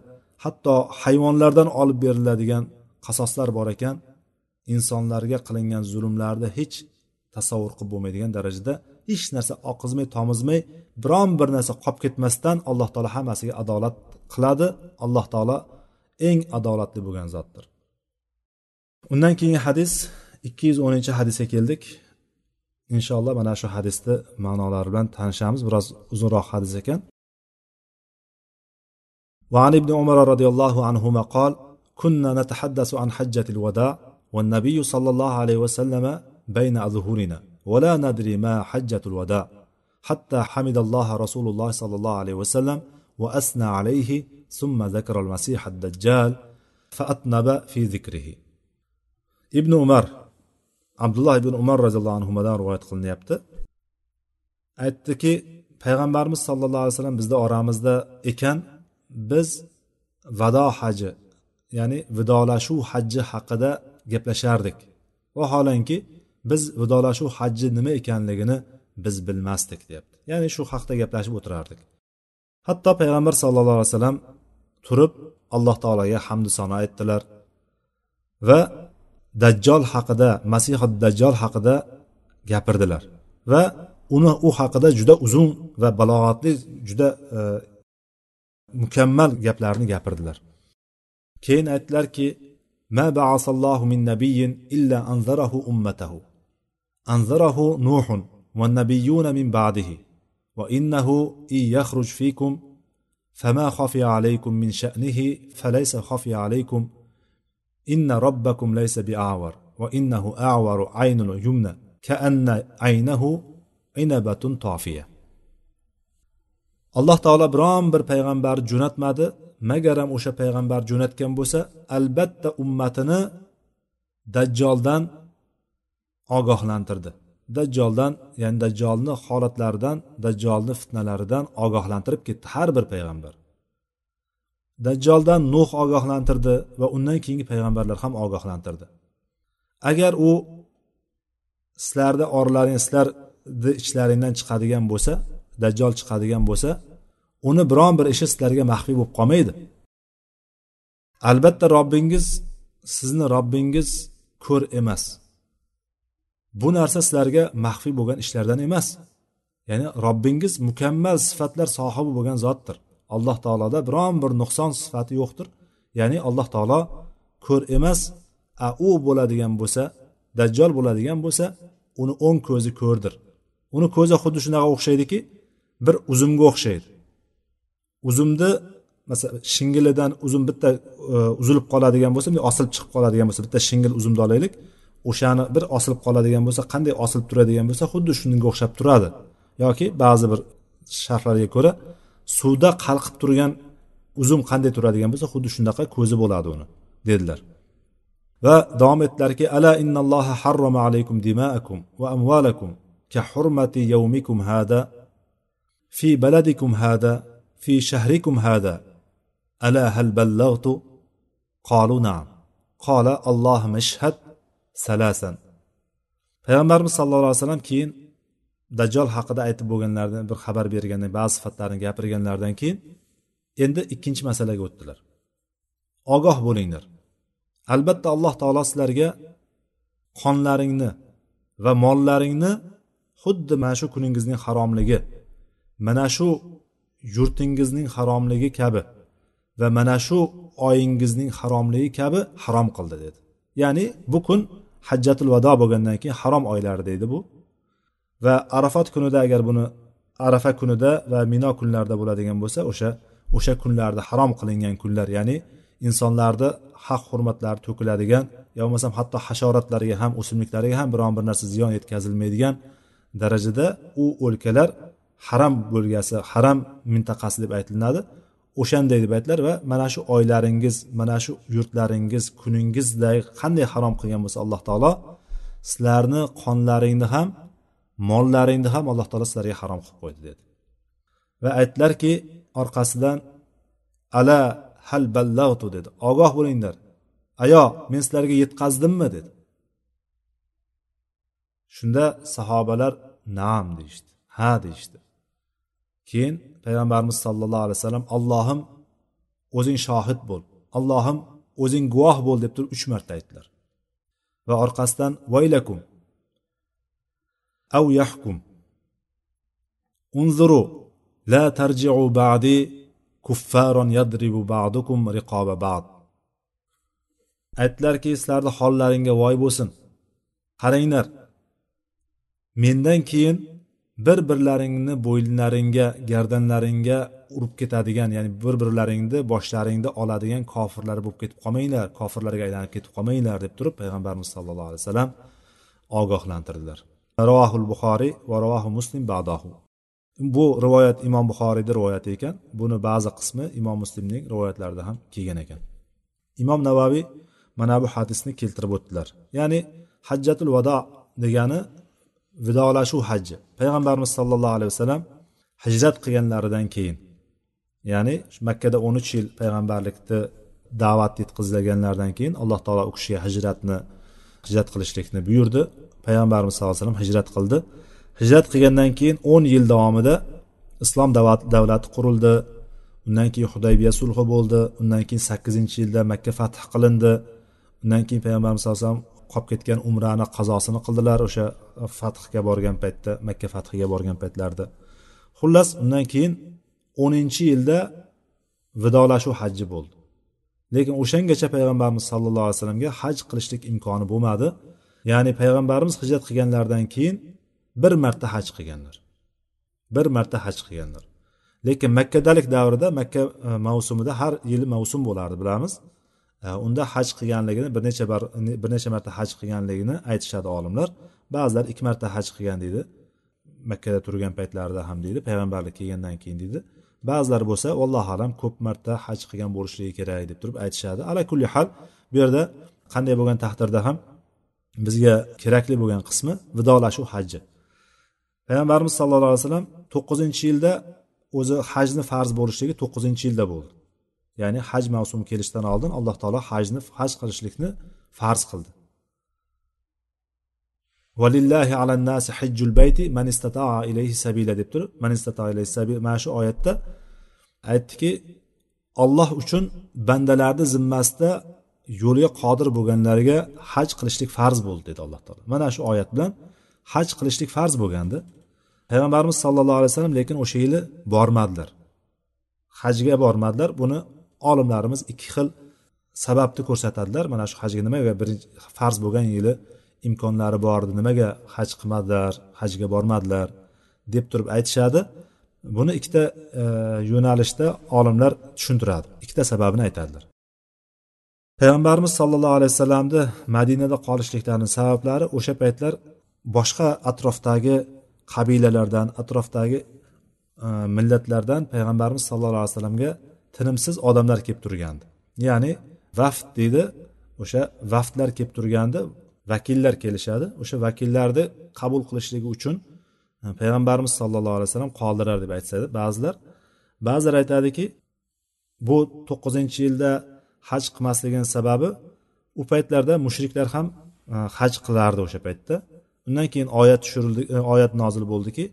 hatto hayvonlardan olib beriladigan qasoslar bor ekan insonlarga qilingan zulmlarni hech tasavvur qilib bo'lmaydigan darajada hech narsa oqizmay tomizmay biron bir narsa qolib ketmasdan alloh taolo hammasiga adolat qiladi alloh taolo eng adolatli bo'lgan zotdir undan keyingi hadis ikki yuz o'ninchi hadisga keldik inshaalloh mana shu hadisni ma'nolari bilan tanishamiz biroz uzunroq hadis ekan وعن ابن عمر رضي الله عنهما قال كنا نتحدث عن حجة الوداع والنبي صلى الله عليه وسلم بين أظهرنا ولا ندري ما حجة الوداع حتى حمد الله رسول الله صلى الله عليه وسلم وأثنى عليه ثم ذكر المسيح الدجال فأطنب في ذكره ابن عمر abdulloh ibn umar roziyallohu anhudan rivoyat qilinyapti aytdiki payg'ambarimiz sollallohu alayhi vasallam bizni oramizda ekan biz vado haji ya'ni vidolashuv hajji haqida gaplashardik vaholanki biz vidolashuv hajji nima ekanligini biz bilmasdik deyapti ya'ni shu haqda gaplashib o'tirardik. Hatto payg'ambar sallallohu alayhi vasallam turib alloh taologa hamdu sano aytdilar va dajjol haqida masih dajjol haqida gapirdilar. Va uni u haqida juda uzun va balog'atli juda e, mukammal gaplarni gapirdilar. Keyin aytdilarki ma ba'asallohu min nabiyin illa anzarahu ummatahu. أنذره نوح والنبيون من بعده وإنه إن يخرج فيكم فما خفي عليكم من شأنه فليس خفي عليكم إن ربكم ليس بأعور وإنه أعور عين يمنى كأن عينه عنبة طافية. alloh taolo biron bir payg'ambar jo'natmadi magaram o'sha payg'ambar jo'natgan bo'lsa albatta ummatini dajjoldan ogohlantirdi. Dajjoldan ya'ni dajjolni holatlaridan dajjolni fitnalaridan ogohlantirib ketdi har bir payg'ambar. Dajjoldan nuh ogohlantirdi va undan keyingi payg'ambarlar ham ogohlantirdi. Agar u sizlarni oralaring sizlarni ichlaringdan chiqadigan bo'lsa dajjol chiqadigan bo'lsa uni biron bir ishi sizlarga maxfiy bo'lib qolmaydi. Albatta robbingiz sizni robbingiz ko'r emas. Bu narsa sizlarga maxfiy bo'lgan ishlardan emas. Ya'ni robbingiz mukammal sifatlar sohibi bo'lgan zotdir. Alloh taoloda biron bir nuqson sifati yo'qdir. Ya'ni alloh taolo ko'r emas a u bo'ladigan bo'lsa dajjol bo'ladigan bo'lsa uni o'ng ko'zi ko'rdir. Uni ko'zi xuddi shunaqa o'xshaydiki bir uzumga o'xshaydi. Uzumni masalan shingilidan uzum bitta e, uzilib qoladigan bo'lsa osilib chiqib qoladigan bo'lsa bitta shingil uzumni olaylik. O'shani bir osilib qoladigan bo'lsa qanday osilib turadigan bo'lsa xuddi shunga o'xshab turadi. Yoki ba'zi bir sharhlarga ko'ra suvda qalqib turgan uzum qanday turadigan bo'lsa xuddi shunaqa ko'zi bo'ladi uni dedilar. Va davom etdilarki ala innalloha harrama alaykum dimaakum va amvalakum ka hurmati yawmikum hada fi baladikum hada fi shahrikum hada ala hal ballagtu? Qalu na'am. Qala allohumma ishhad salasan. Payg'ambarimiz sallallohu alayhi vasallam keyin dajjol haqida aytib bo'lganlaridan bir xabar bergandan ba'zi sifatlarini gapirganlaridan keyin endi ikkinchi masalaga o'tdilar. Ogoh bo'linglar. Albatta alloh taolo sizlarga qonlaringni va mollaringni xuddi mana shu kuningizning haromligi mana shu yurtingizning haromligi kabi va mana shu oyingizning haromligi kabi harom qildi dedi. Ya'ni bu kun hajjatul vado bo'lgandan keyin harom oylari deydi bu. Va arafat kunida agar buni arafa kunida va mino kunlarida bo'ladigan bo'lsa o'sha o'sha kunlarda harom qilingan kunlar ya'ni insonlarni haq hurmatlari to'kiladigan yo bo'lmasam hatto hasharotlarga ham o'simliklarga ham biron bir narsa ziyon yetkazilmaydigan darajada u o'lkalar haram bo'lgasi haram mintaqasi deb aytilinadi. O'shanday deb aytilar va mana shu oylaringiz mana shu yurtlaringiz kuningizday qanday harom qilgan bo'lsa alloh taolo sizlarni qonlaringni ham mollaringni ham alloh taolo sizlarga harom qilib qo'ydi dedi. Va aytdilarki orqasidan ala hal ballag'tu? dedi. Ogoh bo'linglar. Ayo men sizlarga yetkazdimmi dedi. Shunda sahobalar naam deyishdi. Ha deyishdi. Keyin payg'ambarimiz sollallohu alayhi vasallam allohim o'zing shohid bo'l allohim o'zing guvoh bo'l deb turib uch marta aytdilar. Va orqasidan vaylakum av yahkum unzuru la tarji'u ba'di kuffaron yadribu ba'dukum riqoba ba'd. Aytdilarki sizlarni hollaringga voy bo'lsin. Qaranglar mendan keyin bir birlaringni bo'yinlaringga gardanlaringga urib ketadigan ya'ni bir birlaringni boshlaringni oladigan kofirlar bo'lib ketib qolmanglar kofirlarga aylanib ketib qolmanglar deb turib payg'ambarimiz sallallohu alayhi vasallam ogohlantirdilar. Ravohul buxoriy va ravohu muslim badohu bu rivoyat imom buxoriyni rivoyati ekan buni ba'zi qismi imom muslimning rivoyatlarida ham kelgan ekan. Imom navaviy mana bu hadisni keltirib o'tdilar. Ya'ni hajjatul vado degani vidolashuv hajji. Payg'ambarimiz sollallohu alayhi vasallam hijrat qilganlaridan keyin ya'ni makkada o'n uch yil payg'ambarlikni da'vat yetkazilganlaridan keyin alloh taolo u kishiga hijratni hijrat qilishlikni buyurdi. Payg'ambarimiz sallallohu alayhi vasallam hijrat qildi. Hijrat qilgandan keyin o'n yil davomida islom davlati qurildi. Undan keyin hudaybiya sulhi bo'ldi. Undan keyin sakkizinchi yilda makka fath qilindi. Undan keyin payg'ambarimiz sallallohu alayhi vasallam qolib ketgan umrani qazosini qildilar o'sha fathga borgan paytda makka fathiga borgan paytlarida xullas undan keyin o'ninchi yilda vidolashuv hajji bo'ldi. Lekin o'shangacha payg'ambarimiz sallallohu alayhi vasallamga haj qilishlik imkoni bo'lmadi. Ya'ni payg'ambarimiz hijrat qilganlaridan keyin bir marta haj qilganlar. Bir marta haj qilganlar. Lekin makkadalik davrida makka e, mavsumida har yili mavsum bo'lardi bilamiz. Unda haj qilganligini bir necha bar bir necha marta haj qilganligini aytishadi olimlar. Ba'zilar ikki marta haj qilgan deydi. Makkada turgan paytlarida ham deydi payg'ambarlik kelgandan keyin deydi. Ba'zilar bo'lsa allohu alam ko'p marta haj qilgan bo'lishligi kerak deb turib aytishadi. Ala kulli hal bu yerda qanday bo'lgan taqdirda ham bizga kerakli bo'lgan qismi vidolashuv hajji. Payg'ambarimiz sallallohu alayhi vasallam to'qqizinchi yilda o'zi hajni farz bo'lishligi to'qqizinchi yilda bo'ldi. Ya'ni haj mavsumi kelishidan oldin alloh taolo hajni haj qilishlikni farz qildi. Valillahi alannasi hijjul bayti man istataa ilayhi sabila deb turib man istataa ilayhi sabila mana shu oyatda aytdiki olloh uchun bandalarni zimmasida yo'lga qodir bo'lganlarga haj qilishlik farz bo'ldi dedi alloh taolo. Mana shu oyat bilan haj qilishlik farz bo'lgandi. Payg'ambarimiz sallallohu alayhi vasallam lekin o'sha yili bormadilar. Hajga bormadilar buni olimlarimiz ikki xil sababni ko'rsatadilar. Mana shu hajga nimaga birinchi farz bo'lgan yili imkonlari bor edi nimaga haj qilmadilar hajga bormadilar deb turib aytishadi. Buni ikkita e, yo'nalishda olimlar tushuntiradi. Ikkita sababini aytadilar. Payg'ambarimiz sollallohu alayhi vasallamni madinada qolishliklarini sabablari o'sha paytlar boshqa atrofdagi qabilalardan atrofdagi e, millatlardan payg'ambarimiz sallallohu alayhi vasallamga tinimsiz odamlar kelib turgandi. Ya'ni vaft deydi o'sha vaftlar kelib turgandi vakillar kelishadi. O'sha vakillarni qabul qilishligi uchun e, payg'ambarimiz sollallohu alayhi vasallam qoldirar deb aytishadi ba'zilar. Ba'zilar aytadiki bu to'qqizinchi yilda haj qilmasligini sababi u paytlarda mushriklar ham e, haj qilardi o'sha paytda. Undan keyin oyat tushirildi e, oyat nozil bo'ldiki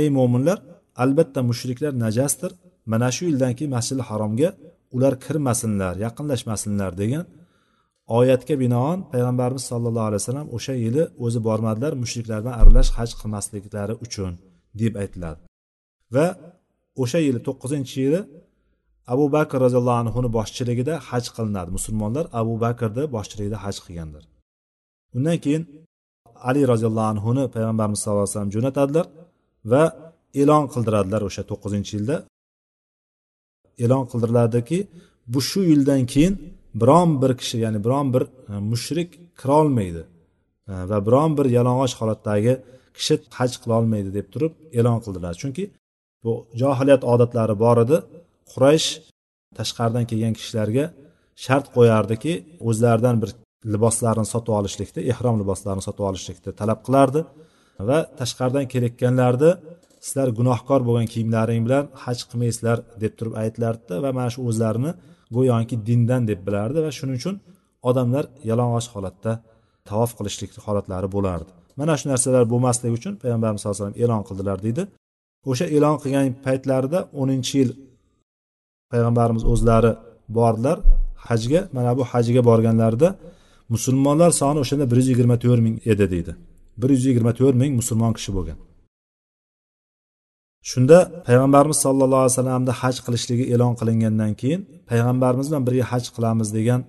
ey mo'minlar albatta mushriklar najasdir mana shu yildan keyin masjidi haromga ular kirmasinlar yaqinlashmasinlar degan oyatga binoan payg'ambarimiz sollallohu alayhi vasallam o'sha yili o'zi bormadilar mushriklar bilan aralash haj qilmasliklari uchun deb aytiladi va o'sha yili to'qqizinchi yili abu bakr roziyallohu anhuni boshchiligida haj qilinadi. Musulmonlar abu bakrni boshchiligida haj qilganlar. Undan keyin ali roziyallohu anhuni payg'ambarimiz sallallohu alayhi vasallam jo'natadilar va e'lon qildiradilar o'sha to'qqizinchi yilda. E'lon qildiriladiki bu shu yildan keyin biron bir kishi ya'ni biron bir e, mushrik kirolmaydi e, va biron bir yalang'och holatdagi kishi haj qilolmaydi deb turib e'lon qildilar. Chunki bu johiliyat odatlari bor edi. Quraysh tashqaridan kelgan kishilarga shart qo'yardiki o'zlaridan bir liboslarni sotib olishlikda ehrom liboslarini sotib olishlikni talab qilardi va tashqaridan kelayotganlarni sizlar gunohkor bo'lgan kiyimlaring bilan haj qilmaysizlar deb turib aytilardida va mana shu o'zlarini go'yoki dindan deb bilardi va shuning uchun odamlar yalang'och holatda tavof qilishlik holatlari bo'lardi. Mana shu narsalar bo'lmasligi uchun payg'ambarimiz sallallohu alayhi vasallam e'lon qildilar deydi. O'sha e'lon qilgan paytlarida o'ninchi yil payg'ambarimiz o'zlari bordilar. Hajga mana bu hajga borganlarida musulmonlar soni o'shanda bir yuz yigirma to'rt ming edi deydi. Bir yuz yigirma to'rt ming musulmon kishi bo'lgan. Shunda payg'ambarimiz sollallohu alayhi vasallamni haj qilishligi e'lon qilingandan keyin payg'ambarimiz bilan birga haj qilamiz degan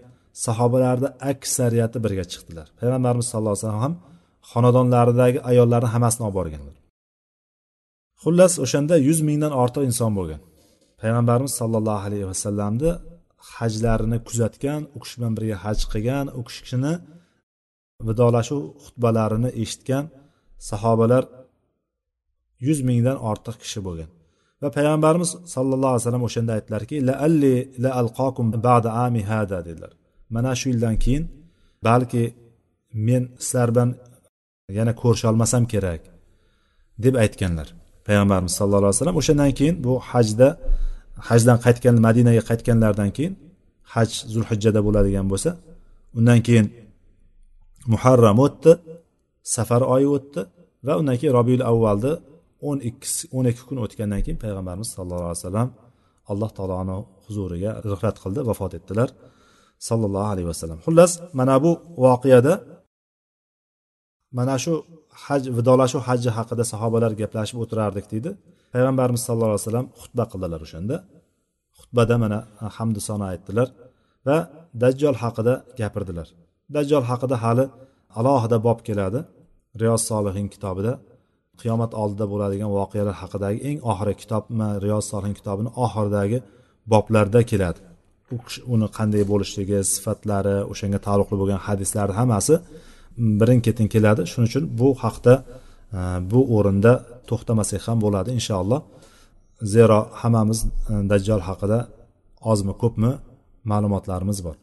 sahobalarni aksariyati birga chiqdilar. Payg'ambarimiz sallallohu alayhi vasallam ham xonadonlaridagi ayollarni hammasini olib borganlar xullas o'shanda yuz mingdan ortiq inson bo'lgan. Payg'ambarimiz sollallohu alayhi vasallamni hajlarini kuzatgan u kishi bilan birga haj qilgan u kishini vidolashuv xutbalarini eshitgan sahobalar yuz mingdan ortiq kishi bo'lgan. Va payg'ambarimiz sallallohu alayhi vasallam o'shanda aytdilarki la alli la alqokum ba'da ami hada dedilar. Mana shu yildan keyin balki men sizlar bilan yana ko'risholmasam kerak deb aytganlar payg'ambarimiz sallallohu alayhi vasallam. O'shandan keyin bu hajda hajdan qaytgan madinaga qaytganlaridan keyin haj zulhijjada bo'ladigan bo'lsa undan keyin muharram o'tdi safar oyi o'tdi va undan keyin robiul avvalni o'n ikki o'n ikki kun o'tgandan keyin payg'ambarimiz sallallohu alayhi vasallam alloh taoloni huzuriga g'ifrat qildi vafot etdilar. Sallallohu alayhi vasallam. Xullas mana bu voqeada mana shu haj vidolashuv hajji haqida sahobalar gaplashib o'tirardik deydi. Payg'ambarimiz sallallohu alayhi vasallam xutba qildilar o'shanda. Xutbada mana hamdu sano aytdilar va dajjol haqida gapirdilar. Dajjol haqida hali alohida bob keladi. Riyoz solihin kitobida qiyomat oldida bo'ladigan voqealar haqidagi eng oxirgi kitobmi riyoz solihin kitobini oxiridagi boblarda keladi. U uni qanday bo'lishligi sifatlari o'shanga taalluqli bo'lgan hadislarni hammasi mm, birin ketin keladi. Shuning uchun bu haqda e, bu o'rinda to'xtamasak ham bo'ladi inshaalloh. Zero hammamiz e, dajjol haqida ozmi ko'pmi ma'lumotlarimiz bor.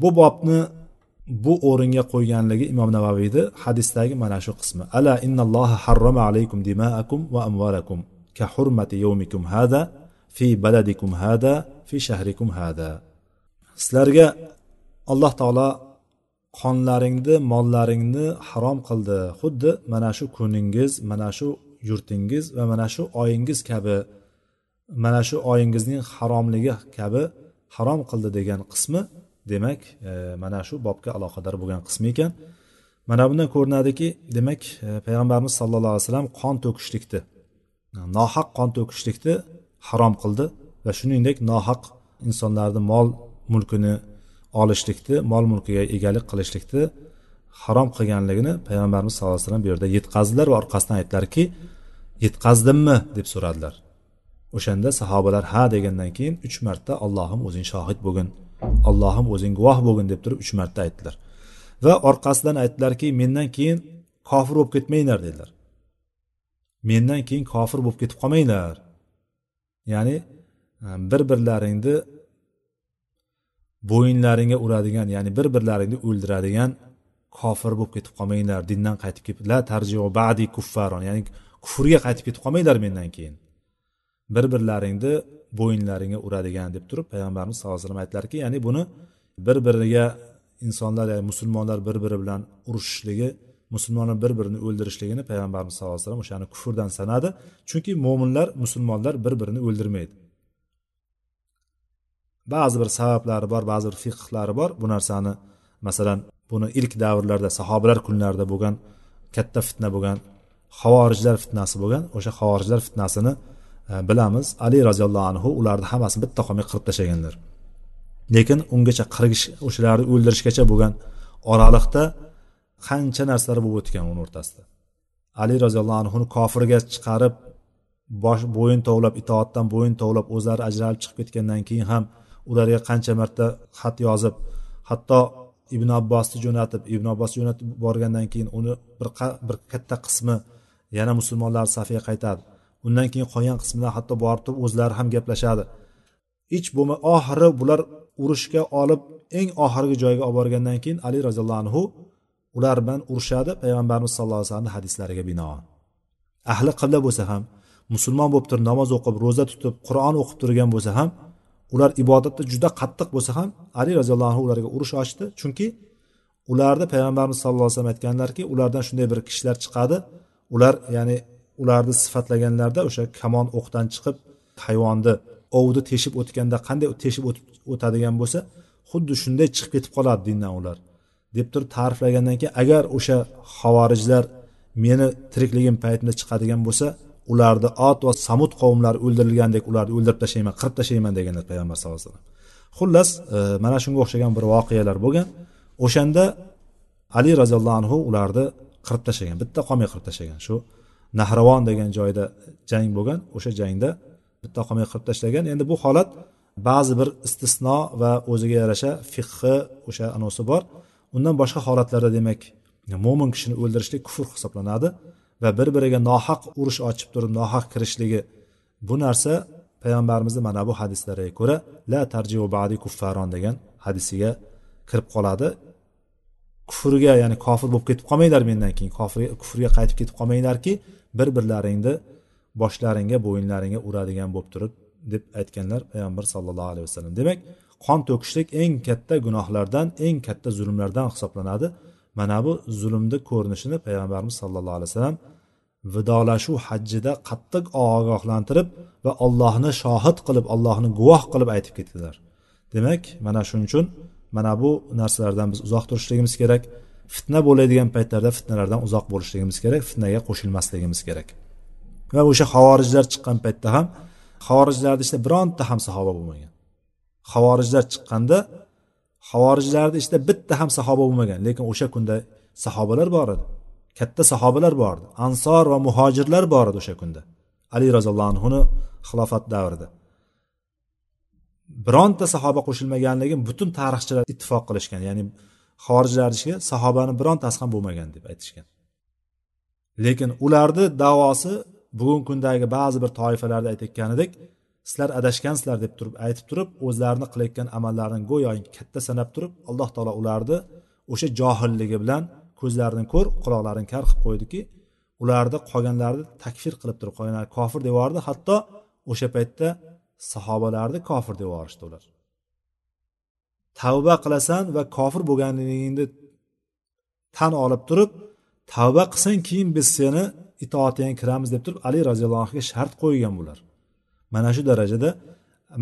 Bu bobni bu o'ringa qo'yganligi imom navaviyni hadisdagi mana shu qismi. Ala innalloha harrama alaykum dimaakum va amvalakum ka hurmati yawmikum hada fi baladikum hada fi shahrikum hada. Sizlarga alloh taolo qonlaringni mollaringni harom qildi. Xuddi mana shu kuningiz mana shu yurtingiz va mana shu oyingiz kabi mana shu oyingizning haromligi kabi harom qildi degan qismi demak e, mana shu bobga aloqador bo'lgan qismi ekan. Mana bundan ko'rinadiki demak e, payg'ambarimiz sallallohu alayhi vasallam qon to'kishlikni nohaq qon to'kishlikni harom qildi va shuningdek nohaq insonlarni mol mulkini olishlikni mol mulkiga egalik qilishlikni harom qilganligini payg'ambarimiz sallallohu alayhi vasallam bu yerda yetkazdilar va orqasidan aytdilarki yetkazdimmi? deb so'radilar. O'shanda sahobalar ha degandan keyin uch marta allohim o'zing shohid bo'lgin. Allohim o'zing guvoh bo'lgin deb turib uch marta aytdilar. Va orqasidan aytdilarki mendan keyin kofir bo'lib ketmanglar dedilar. Mendan keyin kofir bo'lib ketib qolmanglar. Ya'ni e, bir birlaringni bo'yinlaringga uradigan ya'ni bir birlaringni o'ldiradigan kofir bo'lib ketib qolmanglar dindan qaytib ketib la tarjiu badi kuffaron ya'ni kufrga qaytib ketib qolmanglar mendan keyin. Bir birlaringni bo'yinlaringga uradigan deb turib payg'ambarimiz sallallohu alayhi vasallam aytdilarki ya'ni buni bir biriga insonlar ya'ni musulmonlar bir biri bilan urushishligi musulmonlar bir birini o'ldirishligini payg'ambarimiz sallallohu alayhi vasallam o'shani kufrdan sanadi. Chunki mo'minlar musulmonlar bir birini o'ldirmaydi. Ba'zi bir sabablari bor ba'zi bir fiqhlari bor. Bu narsani masalan buni ilk davrlarda sahobalar kunlarida bo'lgan katta fitna bo'lgan havorijlar fitnasi bo'lgan o'sha havorijlar fitnasini E, bilamiz ali roziyallohu anhu ularni hammasini bitta qolmay qirib tashlaganlar. Lekin ungacha qirgish o'shalarni o'ldirishgacha bo'lgan oraliqda qancha narsalar bo'lib o'tgan uni o'rtasida. Ali roziyallohu anhuni kofirga chiqarib bosh bo'yin tovlab itoatdan bo'yin tovlab o'zlari ajralib chiqib ketgandan keyin ham ularga qancha marta xat yozib hatto ibn abbosni jo'natib ibn abbos jo'natib borgandan keyin uni bir bir katta qismi yana musulmonlar safiga qaytadi undan keyin qolgan qismida hatto borib turib o'zlari ham gaplashadi. Hech bo'lma oxiri bular urushga olib eng oxirgi joyga olib borgandan keyin ali roziyallohu anhu ular bilan urushadi payg'ambarimiz sallallohu alayhi vasallam hadislariga binoan. Ahli qibla bo'lsa ham musulmon bo'lib turib namoz o'qib ro'za tutib qur'on o'qib turgan bo'lsa ham ular ibodatda juda qattiq bo'lsa ham ali roziyallohu anhu ularga urush ochdi. Chunki ularni payg'ambarimiz sallallohu alayhi vasallam aytganlarki ulardan shunday bir kishilar chiqadi. Ular ya'ni ularni sifatlaganlarda o'sha kamon o'qdan chiqib hayvonni ovni teshib o'tganda qanday teshib o'tadigan bo'lsa xuddi shunday chiqib ketib qoladi dindan ular. Deb turib ta'riflagandan keyin agar o'sha havorijlar meni tirikligim paytimda chiqadigan bo'lsa ularni ot va samud qavmlari o'ldirilgandek ularni o'ldirib tashlayman qirib tashlayman deganlar payg'ambar sallallohu alayhi vasallam. Xullas e, mana shunga o'xshagan bir voqealar bo'lgan. O'shanda ali roziyallohu anhu ularni qirib tashlagan bitta qolmay qirib tashlagan. Shu nahravon degan joyda jang bo'lgan o'sha jangda bitta qilmay qirib tashlagan. Endi bu holat ba'zi bir istisno va o'ziga yarasha fiqhi o'sha anosi bor. Undan boshqa holatlarda demak mo'min kishini o'ldirishlik kufr hisoblanadi va bir biriga nohaq urush ochib turib nohaq kirishligi bu narsa payg'ambarimizni mana bu hadislariga ko'ra la tarjiu badi kuffaron degan hadisiga kirib qoladi. Kufrga ya'ni kofir bo'lib ketib qolmanglar mendan keyin. Kufrga qaytib ketib qolmanglarki bir birlaringni boshlaringga bo'yinlaringga uradigan bo'lib turib deb aytganlar payg'ambar sallallohu alayhi vasallam. Demak qon to'kishlik eng katta gunohlardan eng katta zulmlardan hisoblanadi. Mana bu zulmni ko'rinishini payg'ambarimiz sallallohu alayhi vasallam vidolashuv hajjida qattiq ogohlantirib va allohni shohid qilib allohni guvoh qilib aytib ketdilar. Demak mana shuning uchun mana bu narsalardan biz uzoq turishligimiz kerak. Fitna bo'ladigan paytlarda fitnalardan uzoq bo'lishligimiz kerak fitnaga qo'shilmasligimiz kerak. Va o'sha havorijlar chiqqan paytda ham havorijlarni ichida bironta ham sahoba bo'lmagan. Havorijlar chiqqanda havorijlarni ichida bitta ham sahoba bo'lmagan lekin o'sha kunda sahobalar bor edi. Katta sahobalar bor edi. Ansor va muhojirlar bor edi o'sha kunda. Ali roziyallohu anhuni xilofat davrida. Bironta sahoba qo'shilmaganligi butun tarixchilar ittifoq qilishgan. Ya'ni xorijlarni ichiga sahobani birontasi ham bo'lmagan deb aytishgan. Lekin ularni davosi bugungi kundagi ba'zi bir toifalarda aytayotganidek sizlar adashgansizlar deb turib aytib turib o'zlarini qilayotgan amallarini go'yoki katta sanab turib alloh taolo ularni o'sha johilligi bilan ko'zlarini ko'r quloqlarini kar qilib qo'ydiki ularni qolganlarni takfir qilib turib qolganlar kofir deb yubordi hatto o'sha paytda sahobalarni kofir deb yuborishdi ular. Tavba qilasan va kofir bo'lganligingni tan olib turib tavba qilsang keyin biz seni itoatingga kiramiz deb turib ali roziyallohu anhuga shart qo'ygan bular. Mana shu darajada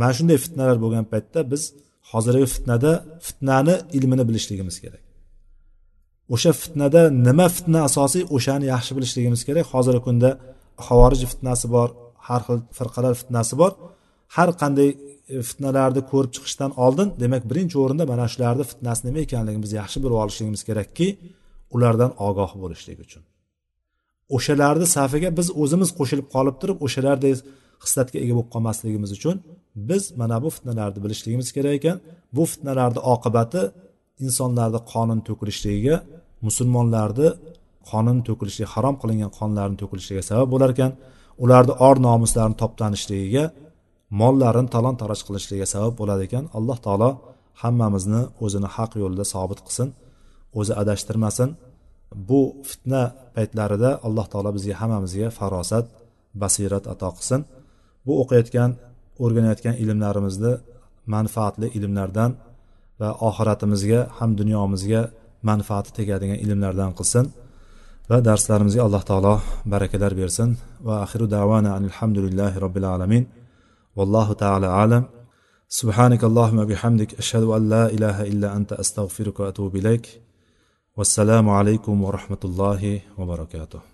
mana shunday fitnalar bo'lgan paytda biz hozirgi fitnada fitnani ilmini bilishligimiz kerak. O'sha fitnada nima fitna asosiy o'shani yaxshi bilishligimiz kerak. Hozirgi kunda havorij fitnasi bor har xil firqalar fitnasi bor. Har qanday e, fitnalarni ko'rib chiqishdan oldin demak birinchi o'rinda mana shularni fitnasi nima ekanligini biz yaxshi bilib olishligimiz kerakki ulardan ogoh bo'lishlik uchun. O'shalarni safiga biz o'zimiz qo'shilib qolib turib o'shalardek hislatga ega bo'lib qolmasligimiz uchun biz mana bu fitnalarni bilishligimiz kerak ekan. Bu fitnalarni oqibati insonlarni qonun to'kilishligiga musulmonlarni qonin to'kilishligi harom qilingan qonlarni to'kilishiga sabab bo'lar ekan. Ularni or nomuslarini toptanishligiga mollarini talon taroj qilishligiga sabab bo'ladi ekan. Alloh taolo hammamizni o'zini haq yo'lida sobit qilsin o'zi adashtirmasin. Bu fitna paytlarida alloh taolo bizga hammamizga farosat basirat ato qilsin. Bu o'qiyotgan o'rganayotgan ilmlarimizni manfaatli ilmlardan va oxiratimizga ham dunyomizga manfaati tegadigan ilmlardan qilsin va darslarimizga alloh taolo barakalar bersin. Va axiru davana alhamdulillahi robbil alamin. Vallohu taala alam سبحانك اللهم بحمدك أشهد أن لا إله إلا أنت أستغفرك وأتوب إليك. والسلام عليكم ورحمة الله وبركاته.